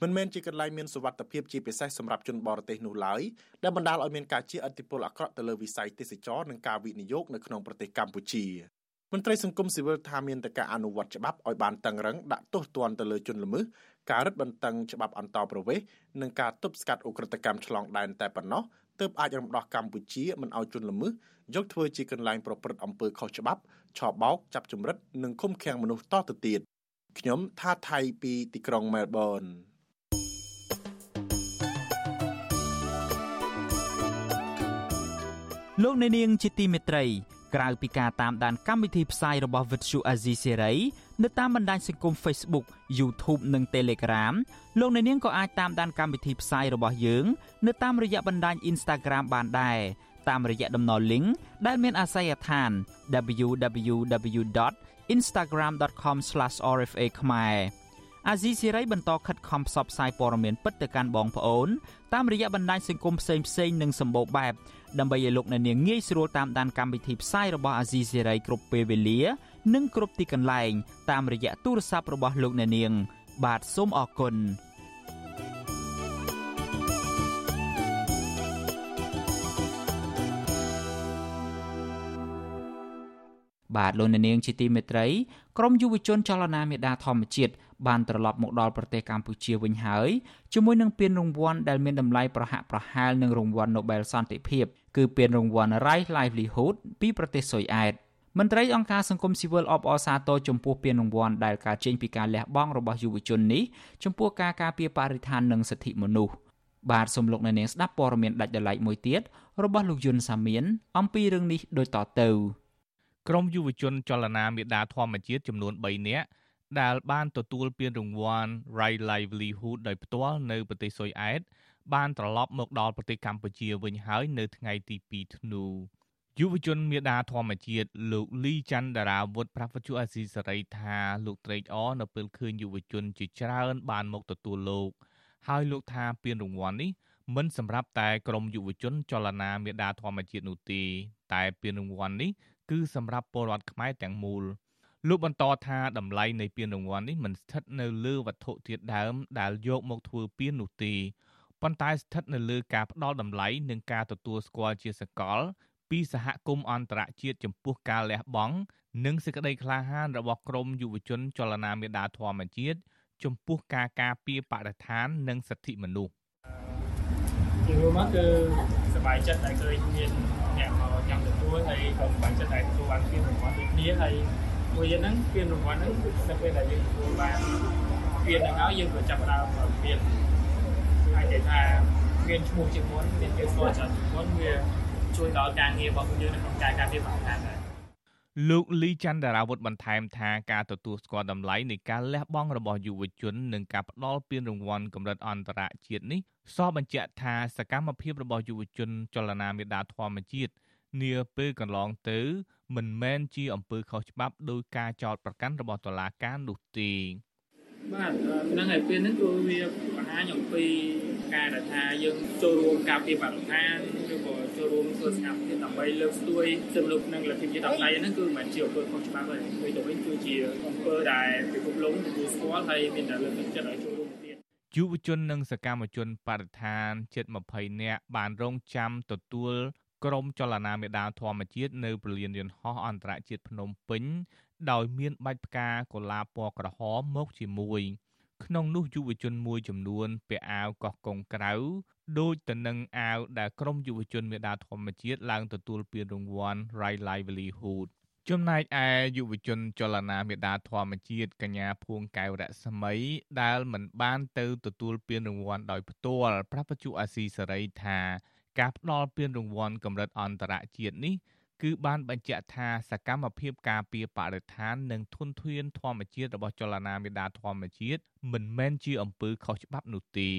មិនមែនជាកន្លែងមានសុវត្ថិភាពជាពិសេសសម្រាប់ជនបរទេសនោះឡើយដែលបណ្ដាលឲ្យមានការជះឥទ្ធិពលអាក្រក់ទៅលើវិស័យទេសចរនិងការវិនិយោគនៅក្នុងប្រទេសកម្ពុជាមន្ត្រីសង្គមស៊ីវិលថាមានតែការអនុវត្តច្បាប់ឲ្យបានតឹងរឹងដាក់ទោសទណ្ឌទៅលើជនល្មើស ការរឹតបន្តឹងច្បាប់អន្តរប្រវេសន៍និងការទប់ស្កាត់អ ுக ្រិតកម្មឆ្លងដែនតែប៉ុណ្ណោះទើបអាចរំដោះកម្ពុជាមិនឲ្យជនល្មើសយកធ្វើជាកន្លែងប្រព្រឹត្តអំពើខុសច្បាប់ឆបោកចាប់ជំរិតនិងឃុំឃាំងមនុស្សតទៅទៀតខ្ញុំថាថៃពីទីក្រុងមែលប៊នលោកអ្នកនាងជាទីមេត្រីក្រៅពីការតាមដានកម្មវិធីផ្សាយរបស់ Vuthu Azizi Serai នៅតាមបណ្ដាញសង្គម Facebook YouTube និង Telegram លោកអ្នកនាងក៏អាចតាមដានកម្មវិធីផ្សាយរបស់យើង នៅតាមរយៈបណ្ដាញ Instagram បានដែរតាមរយៈតំណ link ដែលមានអាសយដ្ឋាន www.instagram.com/rfa ខ្មែរអាស៊ីសេរីបន្តខិតខំផ្សព្វផ្សាយព័ត៌មានពិតទៅកាន់បងប្អូនតាមរយៈបណ្ដាញសង្គមផ្សេងផ្សេងនិងសម្បូរបែបដើម្បីឲ្យលោកអ្នកនាងងាយស្រួលតាមដានកម្មវិធីផ្សាយរបស់អាស៊ីសេរីគ្រប់ពេលវេលា និងគ្រប់ទីកន្លែង តាមរយៈទូរស័ព្ទរបស់លោកអ្នកនាង បាទសូមអរគុណបាទលោកអ្នកនាងជាទីមេត្រីក្រមយុវជនចលនាមេដាធម្មជាតិបានត្រឡប់មកដល់ប្រទេសកម្ពុជាវិញហើយជាមួយនឹងពានរង្វាន់ដែលមានតម្លៃប្រហាក់ប្រហែលនឹងរង្វាន់ Nobel សន្តិភាពគឺពានរង្វាន់ Right Livelihood ពីប្រទេសស៊ុយអែត មន្ត្រីអង្គការសង្គមស៊ីវិលអបអរសាទរចំពោះពានរង្វាន់ដែលការចេញពីការលះបង់របស់យុវជននេះចំពោះការការពារបរិស្ថាននិងសិទ្ធិមនុស្សបាទសូមលោកអ្នកនាងស្ដាប់ព័ត៌មានដាច់ដライមួយទៀតរបស់លោកយុនសាមៀនអំពីរឿងនេះដូចតទៅក្រមយុវជនចលនាមេដាធម្មជាតិចំនួន3នាក់ដែលបានទទួលពានរង្វាន់ Right Livelihood ដោយផ្ទាល់នៅប្រទេសស៊ុយអែតបានត្រឡប់មកដល់ប្រទេសកម្ពុជាវិញហើយនៅថ្ងៃទី2ធ្នូ យុវជនមេដាធម្មជាតិលោកលីច័ន្ទដារាវុធប្រាប់វិទ្យុអាស៊ីសេរីថាលោកត្រេកអរនៅពេលឃើញយុវជនជាច្រើនបានមកទទួលលោក ហើយលោកថាពានរង្វាន់នេះមិនសម្រាប់តែក្រុមយុវជនចលនាមេដាធម្មជាតិនោះទេតែពានរង្វាន់នេះគឺសម្រាប់ពលរដ្ឋខ្មែរទាំងមូលលោកបន្តថាតម្លៃនៃពានរង្វាន់នេះមិនស្ថិតនៅលើវត្ថុធាតុដើមដែលយកមកធ្វើពាននោះទេប៉ុន្តែស្ថិតនៅលើការផ្ដល់តម្លៃនិងការទទួលស្គាល់ជាសកល ពីសហគមន៍អន្តរជាតិចំពោះការលះបង់និងសេចក្តីក្លាហានរបស់ក្រមយុវជនចលនាមេដាធម្មជាតិចំពោះការការពារបរិស្ថាននិងសិទ្ធិមនុស្សជារួមមកគឺសប្បាយចិត្តដែលឃើញមានអ្នកមកញ៉ាំទទួលហើយក៏សប្បាយចិត្តដែលទទួលបានពានរង្វាន់ដូចគ្នាហើយមួយទៀតហ្នឹងពានរង្វាន់ហ្នឹងនៅពេលដែលយើងទទួលបានពានហ្នឹងហើយយើងក៏ចាប់ផ្ដើមពានអាចនិយាយថាមានឈ្មោះជាមុនមានគេស្គាល់ច្រើនជាងមុនវា ជួយដល់ការងាររបស់យើងនៅក្នុងការការពារបរិស្ថានដែរលោកលីចន្ទរាវុធបន្ថែមថាការទទួលស្គាល់តម្លៃនៃការលះបង់របស់យុវជននិងការផ្ដល់ពានរង្វាន់កម្រិតអន្តរជាតិនេះសបញ្ជាក់ថាសកម្មភាពរបស់យុវជនចលនាមេដាធម្មជាតិនាពេលកន្លងទៅ មិនមែនជាអំពើខុសច្បាប់ដោយការចោទប្រកាន់របស់តុលាការនោះទេ បាទហ្នឹងហើយពេលហ្នឹងគឺវាបង្ហាញអំពីការដែលថាយើងចូលរួមការពារបរិស្ថានឬក៏ចូលរួមធ្វើសកម្មភាពដើម្បីលើកស្ទួយសិទ្ធិមនុស្សនិងលទ្ធិជាតិអបដៃហ្នឹងគឺមិនមែនជាអំពើខុសច្បាប់ទេគឺទៅវិញគឺជាអំពើដែលពិភពលោកទទួលស្គាល់ហើយមានតែលើកទឹកចិត្តឲ្យចូលរួមទៀតយុវជននិងសកម្មជនបរិស្ថានជិត20នាក់បានរងចាំទទួលក្រុមចលនាមេដាធម្មជាតិនៅព្រលានយន្តហោះអន្តរជាតិភ្នំពេញ ដោយមានបាច់ផ្កាកុលាបពណ៌ក្រហមមកជាមួយក្នុងនោះយុវជនមួយចំនួនពាក់អាវកោះកុងក្រៅដូចទៅនឹងអាវដែលក្រុមយុវជនមេដាធម្មជាតិឡើងទទួលពានរង្វាន់ Right Livelihood ចំណែកឯយុវជនចលនាមេដាធម្មជាតិកញ្ញាភួងកែវរស្មីដែលមិនបានទៅទទួលពានរង្វាន់ដោយផ្ទាល់ប្រពន្ធអាស៊ីសេរីថាការផ្ដល់ពានរង្វាន់កម្រិតអន្តរជាតិនេះ គឺបានបញ្ជាក់ថាសកម្មភាពការពារបរិស្ថាននិងធនធានធម្មជាតិរបស់ចលនាមេដាធម្មជាតិមិនមែនជាអំពើខុសច្បាប់នោះទេ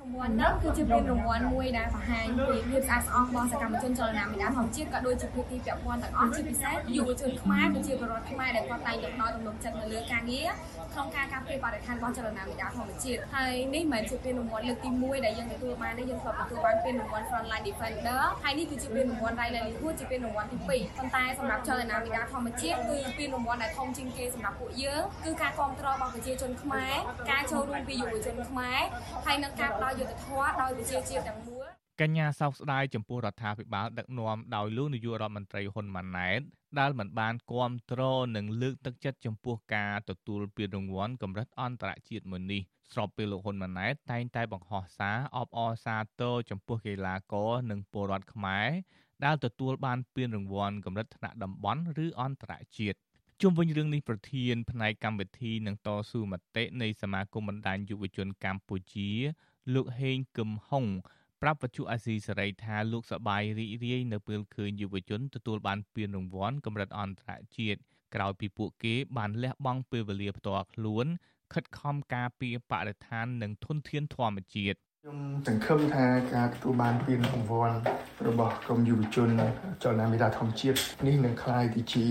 រង្វាន់នេះគឺជាពានរង្វាន់មួយដែលបង្ហាញពីភាពស្អាតស្អំរបស់សកម្មជនចលនាមេដាធម្មជាតិក៏ដូចជាភាគីពាក់ព័ន្ធទាំងអស់ជាពិសេសយុវជនខ្មែរប្រជាពលរដ្ឋខ្មែរដែលគាត់តែងតែផ្ដល់ទំនុកចិត្តនៅលើការងារក្នុងការការពារបរិស្ថានរបស់ចលនាមេដាធម្មជាតិហើយនេះមិនមែនជាពានរង្វាន់លើកទី1ដែលយើងទទួលបានទេយើងធ្លាប់ទទួលបានពានរង្វាន់ Frontline Defender ហើយនេះគឺជាពានរង្វាន់ Right Livelihood ជាពានរង្វាន់ទី2ប៉ុន្តែសម្រាប់ចលនាមេដាធម្មជាតិគឺពានរង្វាន់ដែលធំជាងគេសម្រាប់ពួកយើងគឺការគ្រប់គ្រងរបស់ប្រជាជនខ្មែរការចូលរួមពីយុវជនខ្មែរហើយនិងការផ្ដល់យុត្តិធម៌ដោយប្រជាជាតិទាំងមូលកញ្ញាសោកស្ដាយចំពោះរដ្ឋាភិបាលដឹកនាំដោយលោកនាយករដ្ឋមន្ត្រីហ៊ុនម៉ាណែតដែលមិនបានគ្រប់គ្រងនិងលើកទឹកចិត្តចំពោះការទទួលពានរង្វាន់កម្រិតអន្តរជាតិមួយនេះស្របពេលលោកហ៊ុនម៉ាណែតតែងតែបង្ហោះសារអបអរសាទរចំពោះកីឡាករនិងពលរដ្ឋខ្មែរដែលទទួលបានពានរង្វាន់កម្រិតថ្នាក់តំបន់ឬអន្តរជាតិជុំវិញរឿងនេះប្រធានផ្នែកកម្មវិធីនឹងតស៊ូមតិនៃសមាគមបណ្ដាញយុវជនកម្ពុជា លោកហេងកឹមហុងប្រាប់វត្ថុអាស៊ីសេរីថាលោកសបាយរីករាយនៅពេលឃើញយុវជនទទួលបានពានរង្វាន់កម្រិតអន្តរជាតិក្រោយពីពួកគេបានលះបង់ពេលវេលាផ្ទាល់ខ្លួន ខិតខំការពារបរិស្ថាននិងធនធានធម្មជាតិ ខ្ញុំសង្ឃឹមថាការទទួលបានពានរង្វាន់របស់ក្រមយុវជនចលនាមេដាធម្មជាតិនេះនឹងក្លាយទៅជា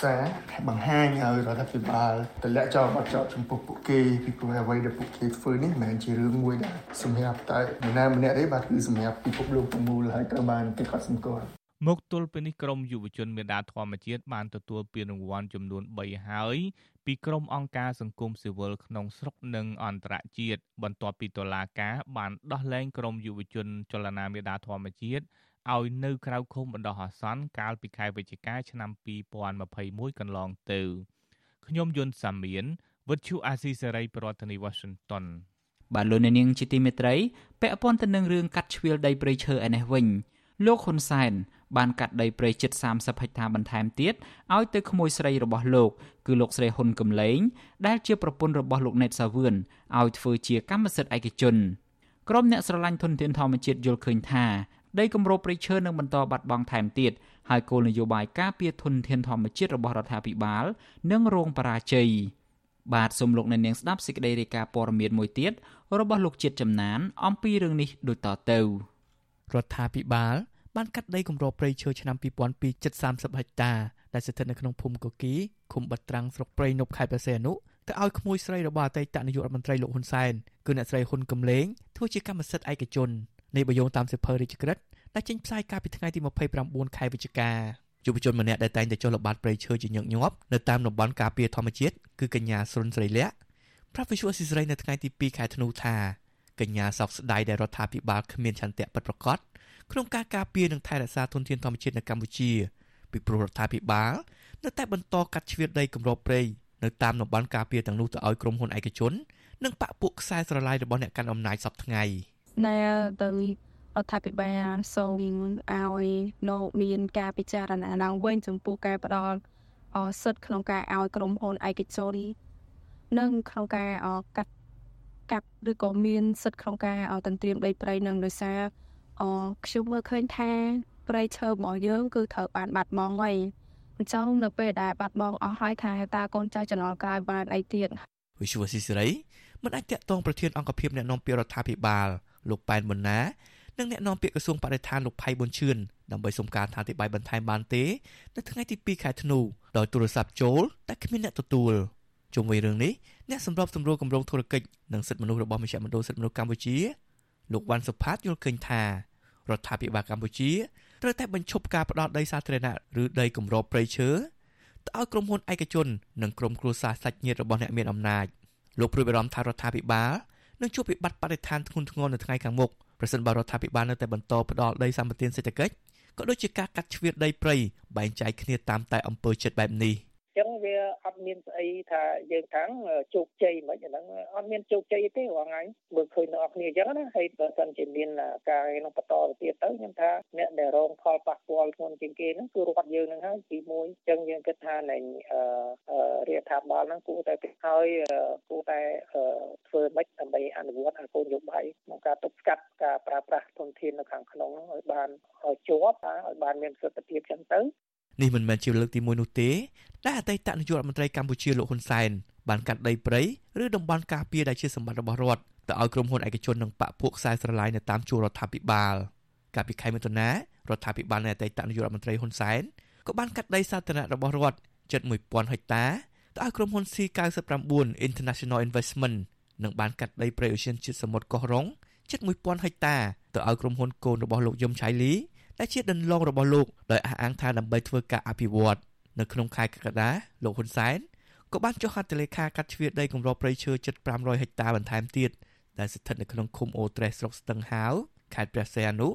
សារបង្ហាញឲ្យរដ្ឋាភិបាលទម្លាក់ចោលបទចោទចំពោះពួកគេពីព្រោះអ្វីដែលពួកគេធ្វើនេះមិនមែនជារឿងមួយដែលសម្រាប់តែនរណាម្នាក់ទេបាទគឺសម្រាប់ពិភពលោកទាំងមូលហើយត្រូវបានគេកត់សម្គាល់មកទល់ពេលនេះក្រមយុវជនមេដាធម្មជាតិបានទទួលពានរង្វាន់ចំនួន3ហើយ ពីក្រុមអង្គការសង្គមស៊ីវិលក្នុងស្រុកនិងអន្តរជាតិបន្ទាប់ពីតុលាការបានដោះលែងក្រុមយុវជនចលនាមេដាធម្មជាតិឲ្យនៅក្រៅឃុំបណ្ដោះអាសន្នកាលពីខែវិច្ឆិកាឆ្នាំ2021កន្លងទៅខ្ញុំយុនសាមៀនវិទ្យុអាស៊ីសេរីប្រធានាធិបតី Washington បាទលោកអ្នកនាងជាទីមេត្រីពាក់ព័ន្ធទៅនឹងរឿងកាត់ជ្រៀលដីព្រៃឈើឯនេះវិញលោកហ៊ុនសែន បានកាត់ដីព្រៃជិត30ហិកតាបន្ថែមទៀតឲ្យទៅក្មួយស្រីរបស់លោកគឺលោកស្រីហ៊ុនកំលែងដែលជាប្រពន្ធរបស់លោកណេតសាវឿនឲ្យធ្វើជាកម្មសិទ្ធិឯកជនក្រុមអ្នកស្រឡាញ់ធនធានធម្មជាតិយល់ឃើញថាដីគម្របព្រៃឈើនឹងបន្តបាត់បង់ថែមទៀតហើយគោលនយោបាយការពារធនធានធម្មជាតិរបស់រដ្ឋាភិបាលនឹងរងបរាជ័យបាទសូមលោកអ្នកនាងស្ដាប់សេចក្តីរាយការណ៍ព័ត៌មានមួយទៀតរបស់លោកជាតិចំណានអំពីរឿងនេះដូចតទៅរដ្ឋាភិបាល បានកាត់ដីគម្របព្រៃឈើឆ្នាំ2002ជិត30ហិកតាដែលស្ថិតនៅក្នុងភូមិកគីឃុំបាត់ត្រាំងស្រុកព្រៃនប់ខេត្តព្រះសីហនុទៅឲ្យក្មួយស្រីរបស់អតីតនាយករដ្ឋមន្ត្រីលោកហ៊ុនសែនគឺអ្នកស្រីហ៊ុនកំលេងធ្វើជាកម្មសិទ្ធិឯកជននៃបយងតាមសិភើរាជក្រឹតដែលចេញផ្សាយកាលពីថ្ងៃទី29ខែវិច្ឆិកាយុវជនម្នាក់ដែលតែងតែចុះល្បាតព្រៃឈើជាញឹកញាប់នៅតាមតំបន់ការពារធម្មជាតិគឺកញ្ញាស្រុនស្រីលក្ខប្រាប់វិសុវស៊ីស្រីនៅថ្ងៃទី2ខែធ្នូថាកញ្ញាសោកស្ដាយដែលរដ្ឋាភិបាលគ្មានឆន្ទៈពិតប្រាកដ ក្នុងការការពារនិងថែរក្សាធនធានធម្មជាតិនៅកម្ពុជាពីព្រោះរដ្ឋាភិបាលនៅតែបន្តកាត់ជ្រៀតដីគម្របព្រៃនៅតាមតំបន់ការពារទាំងនោះទៅឲ្យក្រុមហ៊ុនឯកជន និងបកពួកខ្សែស្រឡាយរបស់អ្នកកាន់អំណាចសពថ្ងៃដែលទៅរដ្ឋាភិបាលសូមឲ្យនៅមានការពិចារណាឡើងវិញចំពោះការផ្ដល់សិទ្ធិក្នុងការឲ្យក្រុមហ៊ុនឯកជននិងក្នុងការកាត់កាប់ឬក៏មានសិទ្ធិក្នុងការទន្ទ្រានដីព្រៃនឹងដោយសារ អខ្ញុំមើលឃើញថាព្រៃឈើរបស់យើង គឺត្រូវបានបាត់បង់ហើយអញ្ចឹងនៅពេលដែលបាត់បង់អស់ហើយថាតើកូនចៅចំណងក្រោយបានអីទៀតវិសុវស៊ីសេរីមិនអាចតាក់ទងប្រធានអង្គភិបអ្នកនាំពាក្យរដ្ឋាភិបាលលោកប៉ែនប៊ុនណានិងអ្នកនាំពាក្យក្រសួងបរិស្ថានលោកផៃប៊ុនឈឿនដើម្បីសុំការអធិប្បាយបន្ថែមបានទេនៅថ្ងៃទី2ខែធ្នូដោយទូរស័ព្ទចូលតែគ្មានអ្នកទទួលជុំវិញរឿងនេះអ្នកសម្របសម្រួលគម្រោងធុរកិច្ចនិងសិទ្ធិមនុស្សរបស់មជ្ឈមណ្ឌលសិទ្ធិមនុស្សកម្ពុជា លោកវ៉ាន់សុផាតយល់ឃើញថារដ្ឋាភិបាលកម្ពុជាត្រូវតែបញ្ឈប់ការផ្ដោតដីសាធារណៈឬដីគម្របព្រៃឈើទៅឲ្យក្រុមហ៊ុនឯកជននិងក្រុមគ្រួសារសាច់ញាតិរបស់អ្នកមានអំណាចលោកព្រួយបារម្ភថារដ្ឋាភិបាលនឹងជួបវិបត្តិបរិស្ថានធ្ងន់ធ្ងរនៅថ្ងៃខាងមុខប្រសិនបើរដ្ឋាភិបាលនៅតែបន្តផ្ដល់ដីសម្បត្តិសេដ្ឋកិច្ចក៏ដូចជាការកាត់ជ្រៀតដីព្រៃបែងចែកគ្នាតាមតែអំពើចិត្តបែបនេះ ចឹងវាអត់មានស្អីថាយើងខាងជោគជ័យមិនអាហ្នឹងអត់មានជោគជ័យទេរាល់ថ្ងៃមើលឃើញអ្នកគ្នាចឹងណាហើយបើសិនជាមានការនឹងបន្តទៅទៀតទៅខ្ញុំថាអ្នកដែលរងផលប៉ះពាល់ធ្ងន់ជាងគេហ្នឹងគឺរដ្ឋយើងហ្នឹងហើយទី1ចឹងយើងគិតថានៃរដ្ឋាភិបាលហ្នឹងគួរតែហើយគួរតែធ្វើម៉េចដើម្បីអនុវត្តគោលនយោបាយក្នុងការទប់ស្កាត់ការប្រើប្រាស់ធនធាននៅខាងក្នុងឲ្យបានជាប់ឲ្យបានមានប្រសិទ្ធភាពចឹងទៅ នេះមិនមែនជាលើកទី1នោះទេដែលអតីតនាយករដ្ឋមន្ត្រីកម្ពុជាលោកហ៊ុនសែនបានកាត់ដីព្រៃឬតំបន់ការពារដែលជាសម្បត្តិរបស់រដ្ឋទៅឲ្យក្រុមហ៊ុនឯកជននិងបកពួកខ្សែស្រឡាយនៅតាមជួររដ្ឋាភិបាលកាលពីខែមិថុនារដ្ឋាភិបាលនៃអតីតនាយករដ្ឋមន្ត្រីហ៊ុនសែនក៏បានកាត់ដីសាធារណៈរបស់រដ្ឋជិត1000ហិកតាទៅឲ្យក្រុមហ៊ុន C99 International Investment និងបានកាត់ដីព្រៃអូសៀនជាតិសមុទ្រកោះរ៉ុងជិត1000ហិកតាទៅឲ្យក្រុមហ៊ុនកូនរបស់លោកយឹមឆៃលី ដែលជាដន្លងរបស់លោកដោយអះអាងថាដើម្បីធ្វើការអភិវឌ្ឍនៅក្នុងខែកក្កដាលោកហ៊ុនសែនក៏បានចុះហត្ថលេខាកាត់ជ្រៀតដីគម្របព្រៃឈើជិត500ហិកតាបន្ថែមទៀតដែលស្ថិតនៅក្នុងឃុំអូត្រេសស្រុកស្ទឹងហាវខេត្តព្រះសីហនុ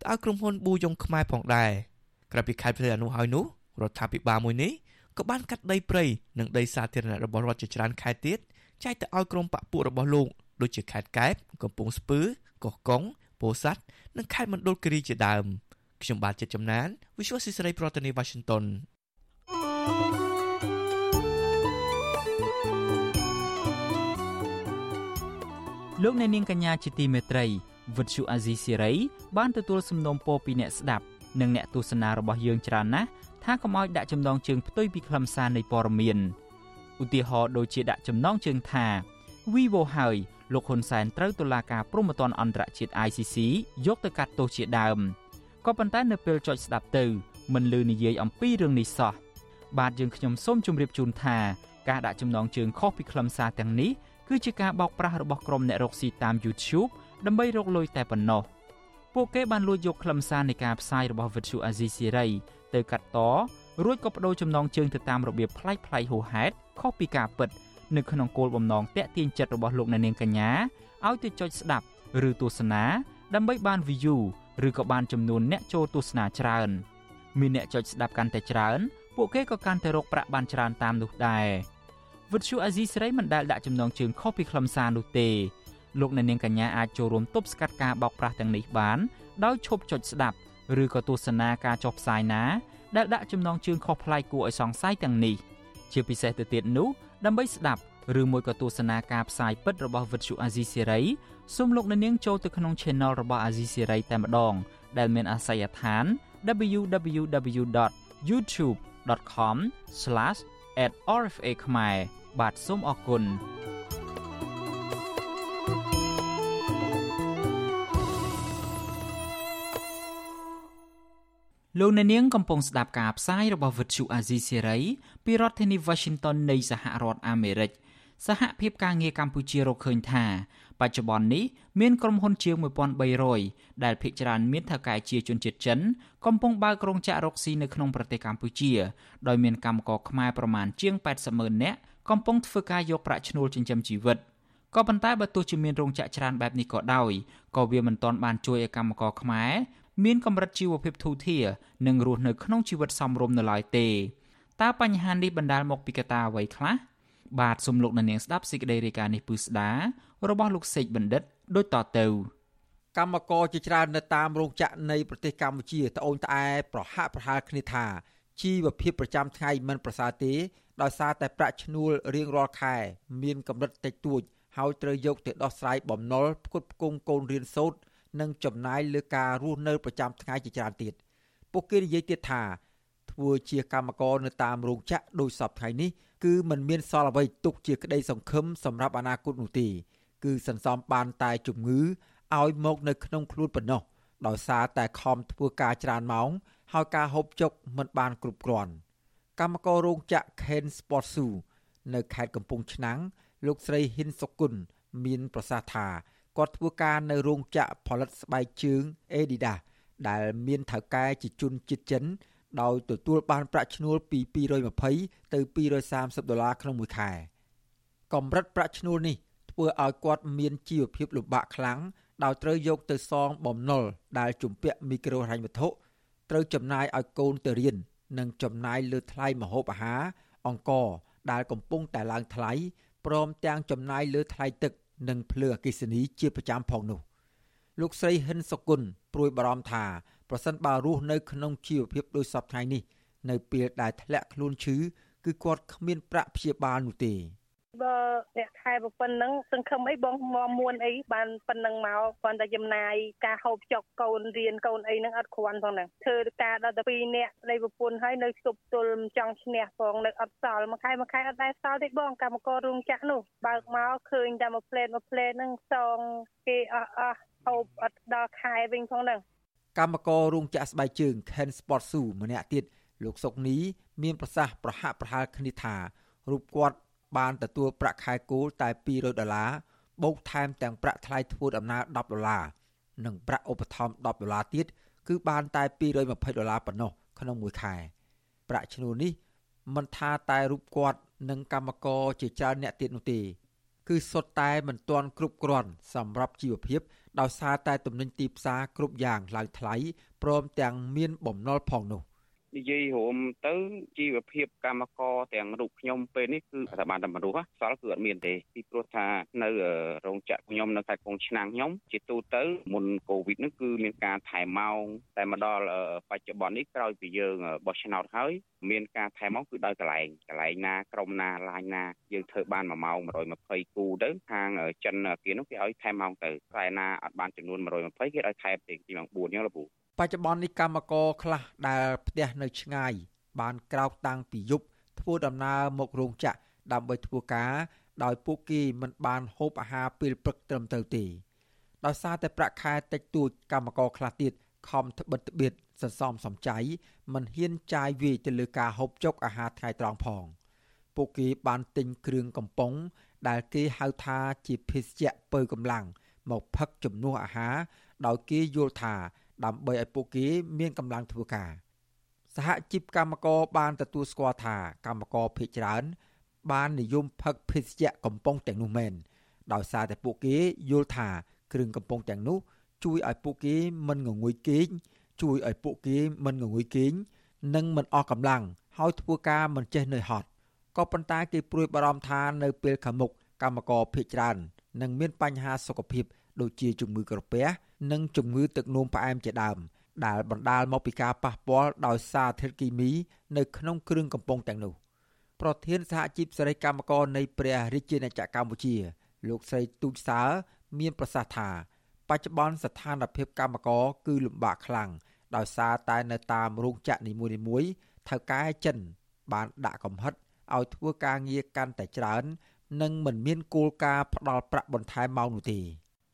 ទៅឲ្យក្រុមហ៊ុនប៊ូយ៉ុងខ្មែរផងដែរក្រៅពីខេត្តព្រះសីហនុហើយនោះរដ្ឋាភិបាលមួយនេះក៏បានកាត់ដីព្រៃនិងដីសាធារណៈរបស់រដ្ឋជាច្រើនខេត្តទៀតចែកទៅឲ្យក្រុមបកពួករបស់លោកដូចជាខេត្តកែបកំពង់ស្ពឺកោះកុងពោធិ៍សាត់និងខេត្តមណ្ឌលគិរីជាដើម ខ្ញុំបាទចិត្តចំណាន Visual ស៊ីស្រីប្រធានាទី Washington លោកអ្នកនាងកញ្ញាជាទីមេត្រីវិទ្យុអាស៊ីសេរីបានទទួលសំណូមពរពីអ្នកស្ដាប់និងអ្នកទស្សនារបស់យើងច្រើនណាស់ថាកុំឲ្យដាក់ចំណងជើងផ្ទុយពីខ្លឹមសារនៃព័ត៌មានឧទាហរណ៍ដូចជាដាក់ចំណងជើងថា Vivo ហើយលោកហ៊ុនសែនត្រូវតុលាការព្រហ្មទណ្ឌអន្តរជាតិ ICC យកទៅកាត់ទោសជាដើម ក៏ប៉ុន្តែនៅពេលចុចស្ដាប់ទៅមិនលឺនិយាយអំពីរឿងនេះសោះបាទយើងខ្ញុំសូមជម្រាបជូនថាការដាក់ចំណងជើងខុសពីខ្លឹមសារទាំងនេះគឺជាការបោកប្រាស់របស់ក្រុមអ្នករកស៊ីតាម YouTube ដើម្បីរកលុយតែប៉ុណ្ណោះពួកគេបានលួចយកខ្លឹមសារនៃការផ្សាយរបស់ Vuthu Azizi Siri ទៅកាត់តរួចក៏បដូរចំណងជើងទៅតាមរបៀបប្លែកៗហួសហេតុខុសពីការពិតនៅក្នុងគោលបំណងតាក់ទាញចិត្តរបស់លោកអ្នកនាងកញ្ញាឲ្យទៅចុចស្ដាប់ឬទស្សនាដើម្បីបាន view ឬក៏បានចំនួនអ្នកចូលទស្សនាច្រើនមានអ្នកចុចស្ដាប់កាន់តែច្រើន ពួកគេក៏កាន់តែរកប្រាក់បានច្រើនតាមនោះដែរវិទ្យុអាស៊ីសេរីមិនដែលដាក់ចំណងជើងខុសពីខ្លឹមសារនោះទេលោកអ្នកនាងកញ្ញាអាចចូលរួមទប់ស្កាត់ការបោកប្រាស់ទាំងនេះបានដោយឈប់ចុចស្ដាប់ឬក៏ទស្សនាការចុះផ្សាយណា ដែលដាក់ចំណងជើងខុសប្លែកគួរឲ្យសង្ស័យទាំងនេះជាពិសេសទៅទៀតនោះដើម្បីស្ដាប់ ឬមួយក៏ទស្សនាការផ្សាយពិតរបស់វិទ្យុអាស៊ីសេរីសូមលោកអ្នកនាងចូលទៅក្នុង Channel របស់អាស៊ីសេរីតែម្ដង ដែលមានអាសយដ្ឋាន www.youtube.com/@rfa ខ្មែរបាទសូមអរគុណលោកអ្នកនាងកំពុងស្ដាប់ការផ្សាយរបស់ Vuthu Azizi Serai ពីរដ្ឋធានី Washington នៃសហរដ្ឋអាមេរិក សហភាពការងារកម្ពុជារកឃើញថា បច្ចុប្បន្ននេះមានក្រុមហ៊ុនជាង1300ដែលភាគច្រើនមានថៅកែជាជនជាតិចិន កំពុងបើករោងចក្ររកស៊ីនៅក្នុងប្រទេសកម្ពុជាដោយមានកម្មករខ្មែរប្រមាណជាង80ម៉ឺននាក់កំពុងធ្វើការយកប្រាក់ឈ្នួលចិញ្ចឹមជីវិតក៏ប៉ុន្តែបើទោះជាមានរោងចក្រច្រើនបែបនេះក៏ដោយក៏វាមិនទាន់បានជួយឲ្យកម្មករខ្មែរមានកម្រិតជីវភាពធូរធារនិងរស់នៅក្នុងជីវិតសមរម្យនៅឡើយទេតើបញ្ហានេះបណ្ដាលមកពីកត្តាអ្វីខ្លះ បាទសូមលោកអ្នកនាងស្ដាប់សេចក្តីរាយការណ៍នេះពឺស្ដារបស់លោកសេកបណ្ឌិតដូចតទៅកម្មករជាច្រើននៅតាមរោងចក្រនៃប្រទេសកម្ពុជាត្អូញត្អែប្រហាក់ប្រហែលគ្នាថាជីវភាពប្រចាំថ្ងៃមិនប្រសើរទេដោយសារតែប្រាក់ឈ្នួលរៀងរាល់ខែ មានកម្រិតតិចតួចហើយត្រូវយកទៅដោះស្រាយបំណុលផ្គត់ផ្គង់កូនរៀនសូត្រនិងចំណាយលើការរស់នៅប្រចាំថ្ងៃជាច្រើនទៀតពួកគេនិយាយទៀតថា ធ្វើជាកម្មករនៅតាមរោងចក្រដោយសពថ្ងៃនេះគឺมันមានសល់អ្វីទុកជាក្តីសង្ឃឹមសម្រាប់អនាគតនោះទេគឺសន្សំបានតែជំងឺឲ្យមកនៅក្នុងខ្លួនប៉ុណ្ណោះដោយសារតែខំធ្វើការច្រើនម៉ោងហើយការហូបចុកមិនបានគ្រប់គ្រាន់កម្មកររោងចក្រ Ken Sportsu នៅខេត្តកំពង់ឆ្នាំងលោកស្រីហ៊ិនសុគន្ធមានប្រសាសន៍ថាគាត់ធ្វើការនៅរោងចក្រផលិតស្បែកជើង Adidas ដែលមានថៅកែជាជនជាតិចិន ដោយទទួលបានប្រាក់ឈ្នួលពី220ទៅ230ដុល្លារក្នុងមួយខែកម្រិតប្រាក់ឈ្នួលនេះធ្វើឲ្យគាត់មានជីវភាពលំបាកខ្លាំងដោយត្រូវយកទៅសងបំណុលដែលជំពាក់មីក្រូហិរញ្ញវត្ថុត្រូវចំណាយឲ្យកូនទៅរៀននិងចំណាយលើថ្លៃម្ហូបអាហារអង្គដែលកំពុងតែឡើងថ្លៃព្រមទាំងចំណាយលើថ្លៃទឹក និងភ្លើងអគ្គិសនីជាប្រចាំផងនោះលោកស្រីហិនសុគន្ធព្រួយបារម្ភថា ប្រសិនបើរស់នៅក្នុងជីវភាពដូចសពថ្ងៃនេះ នៅពេលដែលធ្លាក់ខ្លួនឈឺគឺគាត់គ្មានប្រាក់ព្យាបាលនោះទេបើអ្នកខែប៉ុណ្ណឹងសង្ឃឹមអីបងមកមួនអីបានប៉ុណ្ណឹងមកគ្រាន់តែចំណាយការហូបចុកកូនរៀនកូនអីហ្នឹងអត់គ្រាន់ផងហ្នឹងធ្វើការដល់តែ2នាក់នៃប្រពន្ធហើយនៅស្ទប់ទល់ចង់ឈ្នះផងនៅអត់សល់មួយខែមួយខែអត់ដែរសល់ទេបងកម្មកររោងចក្រនោះបើកមកឃើញតែមួយផ្លេតមួយផ្លេតហ្នឹងសងគេអស់អស់ហូបអត់ដល់ខែវិញផងហ្នឹង កម្មកររោងចក្រស្បែកជើង Ken Sport Shoe ម្នាក់ទៀតលោកសុកនីមានប្រសាសន៍ប្រហាក់ប្រហែលគ្នាថារូបគាត់បានទទួលប្រាក់ខែគោលតែ200ដុល្លារបូកថែមទាំងប្រាក់ថ្លៃធ្វើដំណើរ10ដុល្លារនិងប្រាក់ឧបត្ថម្ភ10ដុល្លារទៀតគឺបានតែ220ដុល្លារប៉ុណ្ណោះក្នុងមួយខែប្រាក់ឈ្នួលនេះមិនថាតែរូបគាត់និងកម្មករជាច្រើនអ្នកទៀតនោះទេ គឺសុទ្ធតែមិនទាន់គ្រប់គ្រាន់សម្រាប់ជីវភាព ដោយសារតែទំនិញទីផ្សារគ្រប់យ៉ាងឡើងថ្លៃព្រមទាំងមានបំណុលផងនោះ និយាយរួមទៅជីវភាពកម្មករទាំងរូបខ្ញុំពេលនេះគឺថាបានតែមនុស្សសល់គឺអត់មានទេពីព្រោះថានៅរោងចក្រខ្ញុំនៅខេត្តកំពង់ឆ្នាំងខ្ញុំជាទូទៅមុនកូវីដនេះគឺមានការថែម៉ោងតែមកដល់បច្ចុប្បន្ននេះក្រោយពីយើងបោះឆ្នោតហើយមានការថែម៉ោងគឺដោយកន្លែងកន្លែងណាក្រុមណាឡាញណាយើងធ្វើបាន1ម៉ោង120គូទៅខាងចិនគេនោះគេឲ្យថែម៉ោងទៅតែណាអត់បានចំនួន120គេឲ្យថែទេទីម៉ោង4អញ្ចឹងលោកពូ បច្ចុប្បន្ននេះកម្មករខ្លះដែលផ្ទះនៅឆ្ងាយ បានក្រោកតាំងពីយប់ធ្វើដំណើរមករោងចក្រដើម្បីធ្វើការដោយពួកគេមិនបានហូបអាហារពេលព្រឹកត្រឹមត្រូវទេដោយសារតែប្រាក់ខែតិចតួចកម្មករខ្លះទៀតខំត្បិតត្បៀតសន្សំសំចៃមិនហ៊ានចាយវាយទៅលើការហូបចុកអាហារថ្ងៃត្រង់ផង ពួកគេបានទិញគ្រឿងកំប៉ុង ដែលគេហៅថាជាភេសជ្ជៈពើកម្លាំងមកផឹកជំនួសអាហារដោយគេយល់ថា ដើម្បីឲ្យពួកគេមានកម្លាំងធ្វើការសហជីពកម្មករបានទទួលស្គាល់ថាកម្មករភេកច្រើន បាននិយមផឹកភេសជ្ជៈកំប៉ុងទាំងនោះមែនដោយសារតែពួកគេយល់ថាគ្រឿងកំប៉ុងទាំងនោះ ជួយឲ្យពួកគេមិនងងុយគេងជួយឲ្យពួកគេមិនងងុយគេងនិងមិនអស់កម្លាំងហើយធ្វើការមិនចេះនឿយហត់ក៏ប៉ុន្តែគេព្រួយបារម្ភថានៅពេលខាងមុខកម្មករភេកច្រើននឹងមានបញ្ហាសុខភាព ដូចជាជំងឺក្រពះនិងជំងឺទឹកនោមផ្អែមជាដើមដែលបណ្ដាលមកពីការប៉ះពាល់ដោយសារធាតុគីមី នៅក្នុងគ្រឿងកំប៉ុងទាំងនោះប្រធានសហជីពសេរីកម្មករនៃព្រះរាជាណាចក្រកម្ពុជា លោកស្រីទូចសើមានប្រសាសន៍ថា បច្ចុប្បន្នស្ថានភាពកម្មករគឺលំបាកខ្លាំងដោយសារតែនៅតាមរោងចក្រនីមួយៗថៅកែចិន បានដាក់កំហិតឲ្យធ្វើការងារកាន់តែច្រើន និងមិនមានគោលការណ៍ផ្ដល់ប្រាក់បន្ថែមម៉ោងនោះទេ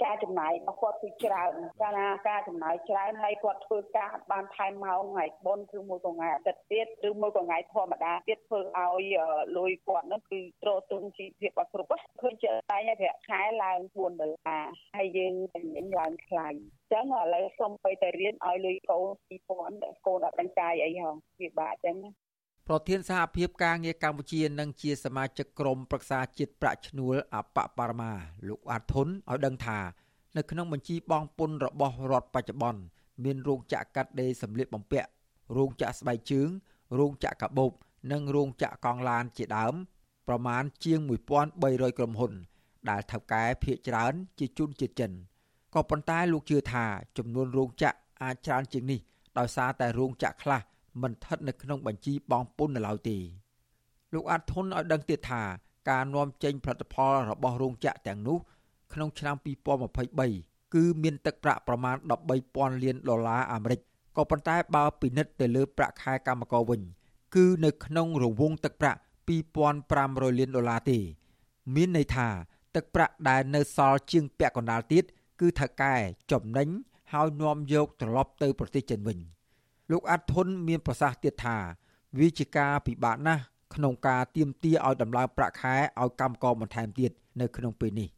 ការចំណាយរបស់គាត់គឺច្រើនកាលណាការចំណាយច្រើនហើយគាត់ធ្វើការបានថែមម៉ោងថ្ងៃបុណ្យឬមួយក៏ថ្ងៃអាទិត្យទៀតឬមួយក៏ថ្ងៃធម្មតាទៀតធ្វើឲ្យលុយគាត់នឹងគឺត្រទងជីវភាពអត់គ្រប់ឃើញជាតែប្រាក់ខែឡើង4ដុល្លារហើយយើងចំណេញឡើងខ្លាំងចឹងឥឡូវសូមទៅតែរៀនឲ្យលុយកូន2000កូនអត់ដឹងកាយអីហងវាបាក់ចឹងណា ប្រធានសហភាពការងារកម្ពុជានិងជាសមាជិកក្រុមប្រឹក្សាជាតិប្រាក់ឈ្នួលអបបរមាលោកអាត់ធុនឲ្យដឹងថា នៅក្នុងបញ្ជីបងពុនរបស់រដ្ឋបច្ចុប្បន្នមានរោងចក្រកាត់ដេរសម្លៀកបំពាក់រោងចក្រស្បែកជើងរោងចក្រកាបូបនិងរោងចក្រកង់ឡានជាដើម ប្រមាណជាង1300ក្រុមហ៊ុន ដែលថៅកែភ ieck ច្រើន ជាជនជាតិចិនក៏ប៉ុន្តែលោកជឿថាចំនួនរោងចក្រអាចច្រើនជាងនេះដោយសារតែរោងចក្រខ្លះ មិនស្ថិតនៅក្នុងបញ្ជីបងពុននៅឡើយទេលោកអាត់ធុនឲ្យដឹងទៀតថាការនាំចេញផលិតផលរបស់រោងចក្រទាំងនោះ ក្នុងឆ្នាំ2023គឺមានទឹកប្រាក់ប្រមាណ13,000លានដុល្លារអាមេរិកក៏ប៉ុន្តែបើពិនិត្យទៅលើប្រាក់ខែកម្មករវិញ គឺនៅក្នុងរង្វង់ទឹកប្រាក់2,500លានដុល្លារទេ មានន័យថា ទឹកប្រាក់ដែលនៅសល់ជាងពាក់កណ្ដាលទៀតគឺថៅកែចំណេញហើយនាំយកត្រឡប់ទៅប្រទេសចិនវិញ លោកអាត់ធុនមានប្រសាសន៍ទៀតថាវាជាការពិបាកណាស់ក្នុងការទៀមទាឲ្យដំឡើងប្រាក់ខែឲ្យកម្មករបន្ថែមទៀតនៅក្នុងពេលនេះ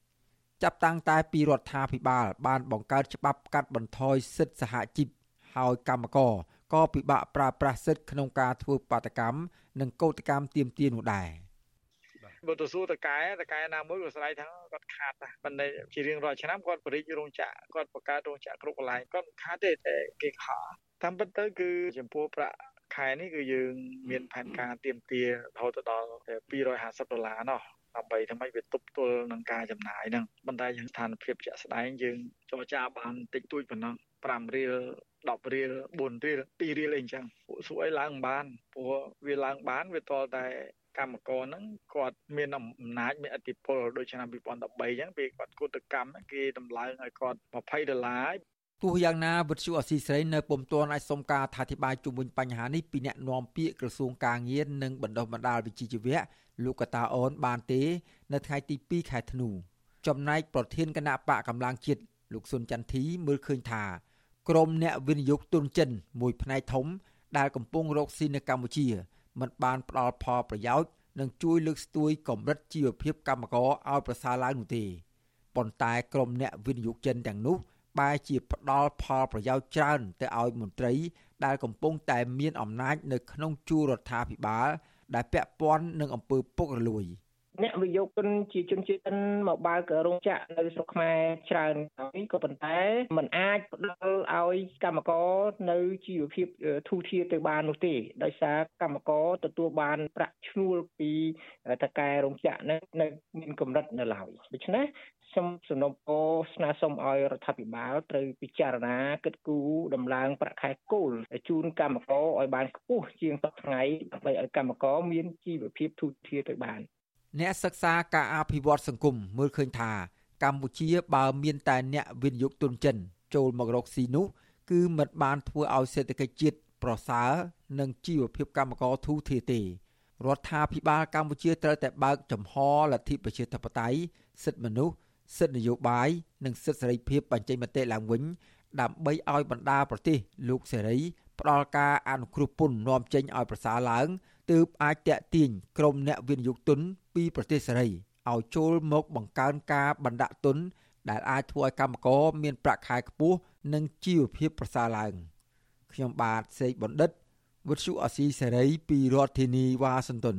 ចាប់តាំងតែពីរដ្ឋាភិបាល បានបង្កើតច្បាប់កាត់បន្ថយសិទ្ធិសហជីពហើយកម្មករក៏ពិបាកប្រើប្រាស់សិទ្ធិក្នុងការធ្វើបាតកម្មនិងកោតកម្មទៀមទានោះដែរបើទៅសួរតកែតកែណាមួយក៏ស្រ័យថាគាត់ខាតដែរប៉ុន្តែជារៀងរាល់ឆ្នាំគាត់បរិយារោងចក្រគាត់បង្កើតរោងចក្រគ្រប់កន្លែងគាត់ខាតទេតែគេខក តាមពិតទៅគឺចំពោះប្រាក់ខែនេះគឺយើងមានផែនការទៀមទារហូតទៅដល់250ដុល្លារណោះដើម្បីធ្វើម៉េចវាទប់ទល់នឹងការចំណាយហ្នឹងប៉ុន្តែយើងស្ថានភាពជាក់ស្ដែងយើងចរចាបានតិចតួចប៉ុណ្ណឹង5រៀល10រៀល4រៀល2រៀលអីអញ្ចឹងពួកសួរអីឡើងបានព្រោះវាឡើងបានវាតតែកម្មករហ្នឹងគាត់មានអំណាចមានអធិបុលដូចឆ្នាំ2013អញ្ចឹងពេលគាត់គឧតកម្មគេតម្លើងឲ្យគាត់20ដុល្លារ ទោះយ៉ាងណាវិទ្យុអស៊ីសេរីនៅពុំទាន់អាចសុំការអធិប្បាយជុំវិញបញ្ហានេះពីអ្នកនាំពាក្យក្រសួងការងារនិងបណ្ដុះបណ្ដាលវិជ្ជាជីវៈលោកកតាអូនបានទេ នៅថ្ងៃទី2ខែធ្នូចំណែកប្រធានគណៈបកកម្លាំងជាតិលោកសុនចន្ទធីមើលឃើញថាក្រមអ្នកវិនិយោគទុនចិនមួយផ្នែកធំ ដែលកំពុងរកស៊ីនៅកម្ពុជាមិនបានផ្ដល់ផលប្រយោជន៍និងជួយលើកស្ទួយកម្រិតជីវភាពកម្មករឲ្យប្រសើរឡើងនោះទេប៉ុន្តែក្រមអ្នកវិនិយោគចិនទាំងនោះ បែរជាផ្ដល់ផលប្រយោជន៍ច្រើន ទៅឲ្យមន្ត្រី ដែលកំពុងតែមានអំណាចនៅក្នុងជួររដ្ឋាភិបាល ដែលពាក់ព័ន្ធនឹងអំពើពុករលួយ អ្នកវិនិយោគិនជាជនជាតិចិនមកបើករោងចក្រនៅស្រុកខ្មែរច្រើនហើយក៏ប៉ុន្តែมันអាចផ្ដល់ឲ្យកម្មករនៅជីវភាពធូរធារទៅបាននោះទេដោយសារកម្មករទទួលបានប្រាក់ឈ្នួលពីតកែរោងចក្រនឹងនៅមានកម្រិតនៅឡើយដូច្នេះសូមសំណូមពរស្នើសុំឲ្យរដ្ឋាភិបាលត្រូវពិចារណាគិតគូរដំឡើងប្រាក់ខែគោលជូនកម្មករឲ្យបានខ្ពស់ជាងសប្តាហ៍ថ្ងៃដើម្បីឲ្យកម្មករមានជីវភាពធូរធារទៅបាន អ្នកសិក្សាការអភិវឌ្ឍសង្គមមើលឃើញថា កម្ពុជាបើមានតែអ្នកវិនិយោគទុនចិន ចូលមករកស៊ីនោះគឺមិនបានធ្វើឲ្យសេដ្ឋកិច្ចជាតិប្រសើរនិងជីវភាពកម្មករធូរធារទេរដ្ឋាភិបាលកម្ពុជាត្រូវតែបើកចំហលទ្ធិប្រជាធិបតេយ្យសិទ្ធិមនុស្សសិទ្ធិនយោបាយនិងសិទ្ធិសេរីភាពបញ្ចេញមតិឡើងវិញ ដើម្បីឲ្យបណ្ដាប្រទេសលោកសេរីផ្ដល់ការអនុគ្រោះពន្ធនាំចេញឲ្យប្រសើរឡើងទើបអាចតេទៀងក្រុមអ្នកវិនិយោគទុន ពីប្រទេសសេរីឲ្យចូលមកបង្កើនការបណ្ដាក់ទុនដែលអាចធ្វើឲ្យកម្មករមានប្រាក់ខែខ្ពស់និងជីវភាពប្រសើរឡើងខ្ញុំបាទសេកបណ្ឌិតវុទ្ធុអសីសេរីពីរដ្ឋធានីវ៉ាស៊ីនតោន